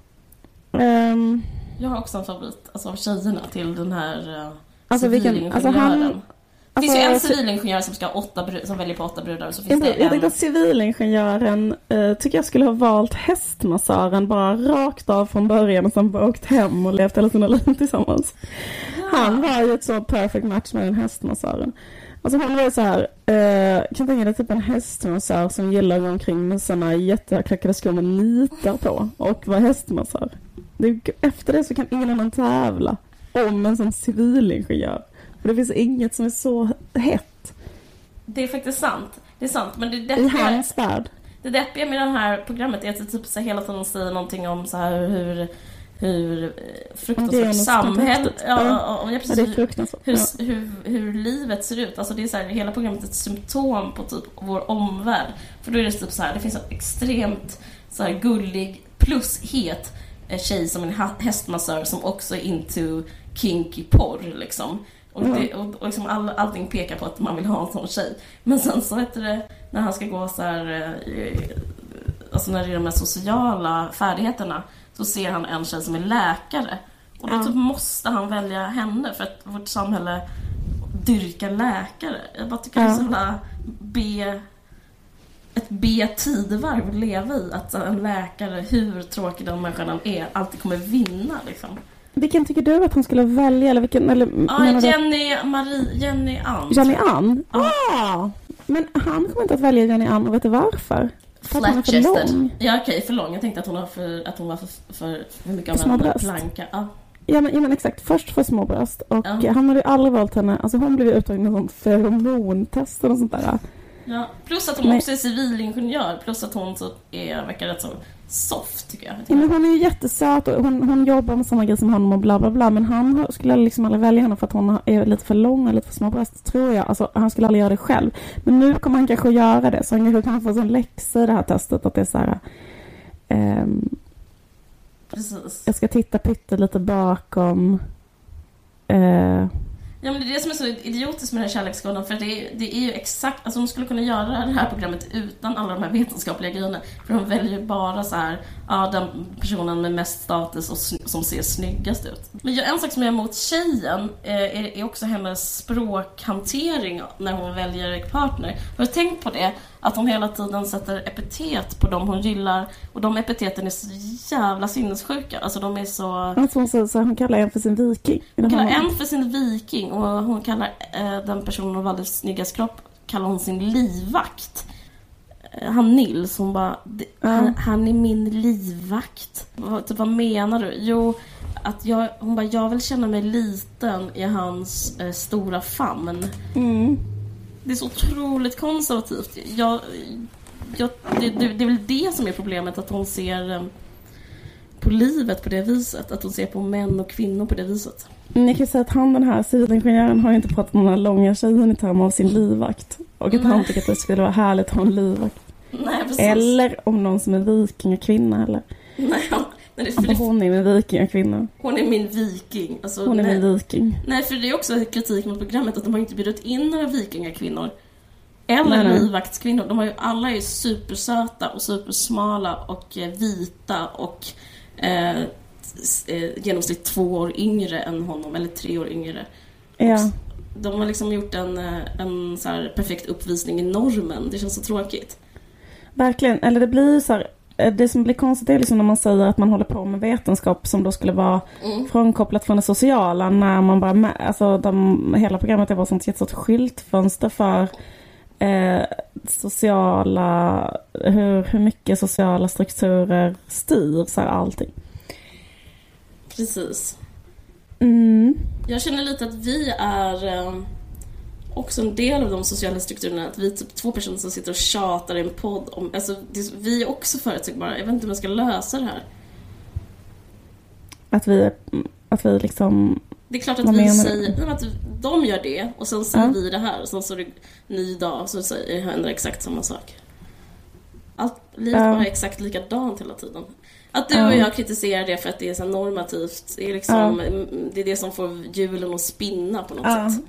ehm, Jag har också en favorit, alltså av tjejerna till den här uh, Alltså, vilken- alltså, han- Det finns ju en alltså, civilingenjör som, ska åtta som väljer på åtta brudar och så finns jag, det jag tänkte en... att civilingenjören eh, tycker jag skulle ha valt hästmassören bara rakt av från början och sen bara åkt hem och levt hela sina liv tillsammans. Han var ju ett så perfect match med den hästmassören. Alltså hon var ju så här, eh, kan tänka dig typ en hästmassör som gillar att gå omkring med sådana jätteklackade skor med nitar på och vara hästmassör. Det, efter det så kan ingen annan tävla om en sån civilingenjör. För det finns inget som är så hett Det är faktiskt sant. Det är sant, men det i deppiga, hans värld. det deppiga med det här programmet är att det typ så hela tiden säger någonting om så här hur, hur eh, fruktansvärt något samhälle... fantastiskt. Ja, Ja. ja, ja, precis. det är fruktansvärt. hur, Ja. hur, hur livet ser ut. Alltså det är så här, hela programmet är ett symptom på typ vår omvärld. För då är det typ så här, det finns en extremt så här gullig plus het eh, tjej som en hästmassör som också är into kinky porr liksom. Och, det, och, och liksom all, allting pekar på att man vill ha en sån tjej. Men sen så heter det, när han ska gå så här, eh, alltså när det är de här sociala färdigheterna, så ser han en tjej som är läkare. Och då typ måste han välja henne för att vårt samhälle dyrkar läkare. Jag bara tycker det är så B... Ett B-tidevarv att leva i. Att en läkare, hur tråkig den människan än är, alltid kommer vinna liksom. Vilken tycker du att han skulle välja? Eller vilken, eller du- Jenny, Marie, Jenny Ann. Jenny Ann? Ja. Ah, men han kommer inte att välja Jenny Ann och vet du varför? För att hon är för lång. Ja okej, för lång. Jag tänkte att hon, var för, att hon var för, för, för mycket av För en planka. Ja. Ja men, ja men exakt, först för små bröst och Ja. han hade ju aldrig valt henne, alltså hon blev uttagen i någon feromontest och sånt där. Ja. Plus att hon Men- också är civilingenjör. Plus att hon så är, verkar rätt så soft tycker jag. Ja, men hon är ju jättesöt och hon, hon jobbar med samma grej som honom och bla bla bla men han skulle liksom aldrig välja henne för att hon är lite för lång och lite för små bröst tror jag. Alltså han skulle aldrig göra det själv. Men nu kommer han kanske göra det så han kanske kan få en läxa i det här testet att det är så här ehm, Precis. Jag ska titta pyttelite bakom. Eh, Ja men det är det som är så idiotiskt med den här kärleksskolan. för det är, det är ju exakt, alltså de skulle kunna göra det här programmet utan alla de här vetenskapliga grejerna. För de väljer bara så här, ja den personen med mest status och som ser snyggast ut. Men en sak som jag är emot tjejen eh, är, också hennes språkhantering när hon väljer partner. Har du tänkt på det? Att hon hela tiden sätter epitet på dem hon gillar och de epiteten är så jävla sinnessjuka. Alltså de är så... Alltså hon, så, så hon kallar en för sin viking. Hon kallar en för sin viking och hon kallar eh, den personen hon valde snyggast kropp kallar hon sin livvakt. Eh, han Nils, hon bara, han, han, är min livvakt. Vad, typ, vad menar du? Jo, att jag, hon bara, jag vill känna mig liten i hans eh, stora famn. Mm. Det är så otroligt konservativt. Jag, jag, det, det, det, är väl det som är problemet, att hon ser eh, på livet på det viset. Att hon ser på män och kvinnor på det viset. Ni kan säga att han den här civilingenjören har inte pratat om den här långa tjejen i termer av sin livvakt. Och att Nej. han tycker att det skulle vara härligt att ha en livvakt. Nej, precis. Eller om någon som är vikingakvinna eller? Nej, Nej, för alltså, hon är min vikingakvinna. Hon är min viking. Alltså, hon är nej. min viking. Nej, för det är också kritik mot programmet att de har inte bjudit in några vikingakvinnor. Eller nej, livvaktskvinnor. De har ju, alla är supersöta och supersmala och eh, vita och eh, eh, genomsnitt två år yngre än honom, eller tre år yngre. Ja. De har liksom gjort en, eh, en så perfekt uppvisning i normen. Det känns så tråkigt. Verkligen. Eller det blir så här, eh, det som blir konstigt är liksom när man säger att man håller på med vetenskap som då skulle vara mm. frånkopplat från det sociala när man bara, med, alltså de, hela programmet är bara sånt jättestort skyltfönster för eh, sociala, hur, hur mycket sociala strukturer styr så här, allting. Precis. Mm. Jag känner lite att vi är eh, också en del av de sociala strukturerna. Att vi är typ två personer som sitter och tjatar i en podd om... Alltså, det, vi är också förutsägbara. Jag vet inte hur man ska lösa det här. Att vi, att vi liksom... Det är klart att vi säger... Att de gör det och sen säger ja. vi det här. Och sen så är det ny dag och så säger, händer exakt samma sak. Allt, livet ja. bara är exakt likadant hela tiden. Att du och jag kritiserar det för att det är så normativt. Det är, liksom, det, är det som får hjulen att spinna på något sätt.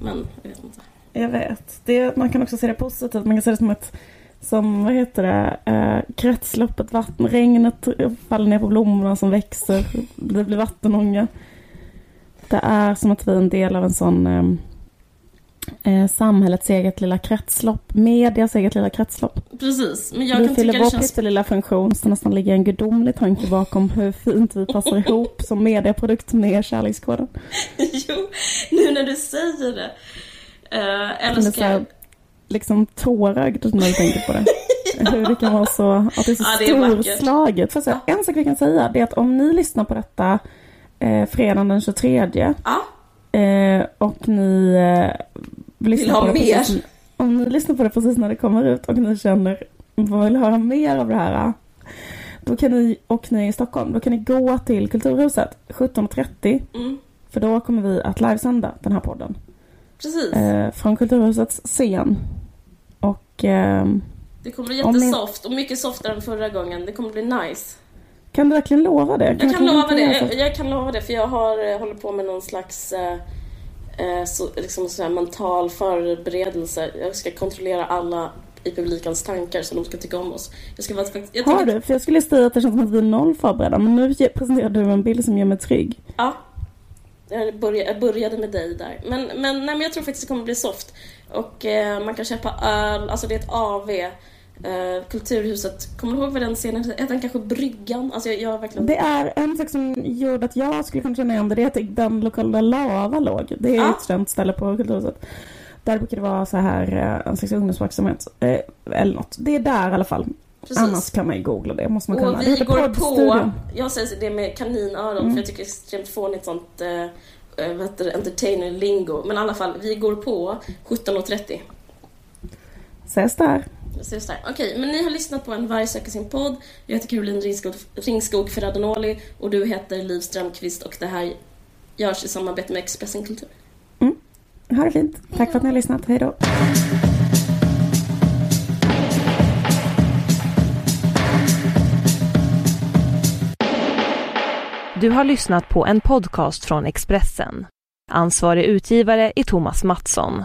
Men jag vet inte. Jag vet. Det, man kan också se det positivt. Man kan se det som ett som, vad heter det, eh, kretsloppet vatten. Regnet faller ner på blommorna som växer. Det blir vattenånga. Det är som att vi är en del av en sån eh, eh, samhällets eget lilla kretslopp, medias eget lilla kretslopp. Precis, men jag vi kan fyller tycka vår känns... lilla funktion, så nästan ligger en gudomlig tanke bakom hur fint vi passar <laughs> ihop som medieprodukt med kärlekskoden. <laughs> jo, nu när du säger det. Uh, eller ska jag... Liksom tårögd när du tänker på det. <laughs> hur det kan vara så, att det är så ja, storslaget. Ja. En sak vi kan säga, det är att om ni lyssnar på detta eh, fredagen den 23 ja Eh, och ni eh, vill ha mer. Precis, om ni lyssnar på det precis när det kommer ut och ni känner vad vill höra mer av det här. Då kan ni, och ni är i Stockholm, då kan ni gå till Kulturhuset 17.30. Mm. För då kommer vi att livesända den här podden. Precis. Eh, från Kulturhusets scen. Och... Eh, det kommer bli jättesoft och mycket softare än förra gången. Det kommer bli nice. Kan du verkligen lova det? Kan jag kan lova det. Jag, kan lova det för jag har eh, håller på med någon slags eh, eh, så, liksom så mental förberedelse. Jag ska kontrollera alla i publikens tankar så de ska tycka om oss. Jag ska vara, jag har du? För jag skulle säga att det känns som att vi är noll förberedda men nu presenterar du en bild som gör mig trygg. Ja. Jag började, jag började med dig där. Men, men, nej, men jag tror faktiskt det kommer bli soft. Och eh, man kan köpa öl, alltså det är ett AV. Uh, Kulturhuset, kommer du ihåg vad den scenen hette? Den kanske Bryggan? Alltså jag, jag verkligen... Det är en sak som gjorde att jag skulle kunna känna igen det, det är den lokalen där Lava låg. Det är ah. ett känt ställe på Kulturhuset. Där brukar det vara så här eh, en slags ungdomsverksamhet. Eh, eller något. Det är där i alla fall. Precis. Annars kan man ju googla det. Måste man kunna. Och vi går på, jag säger det med kaninöron mm. för jag tycker det är extremt fånigt sånt eh, vad heter det, entertainer lingo. Men i alla fall, vi går på 17.30. Ses där. Ses där. Okej, men ni har lyssnat på en Varg söker sin podd. Jag heter Caroline Ringskog, Ringskog Ferradonoli och du heter Liv Strömqvist och det här görs i samarbete med Expressen Kultur. Mm. Ha det fint. Tack för att ni har lyssnat. Hej då. Du har lyssnat på en podcast från Expressen. Ansvarig utgivare är Thomas Mattsson.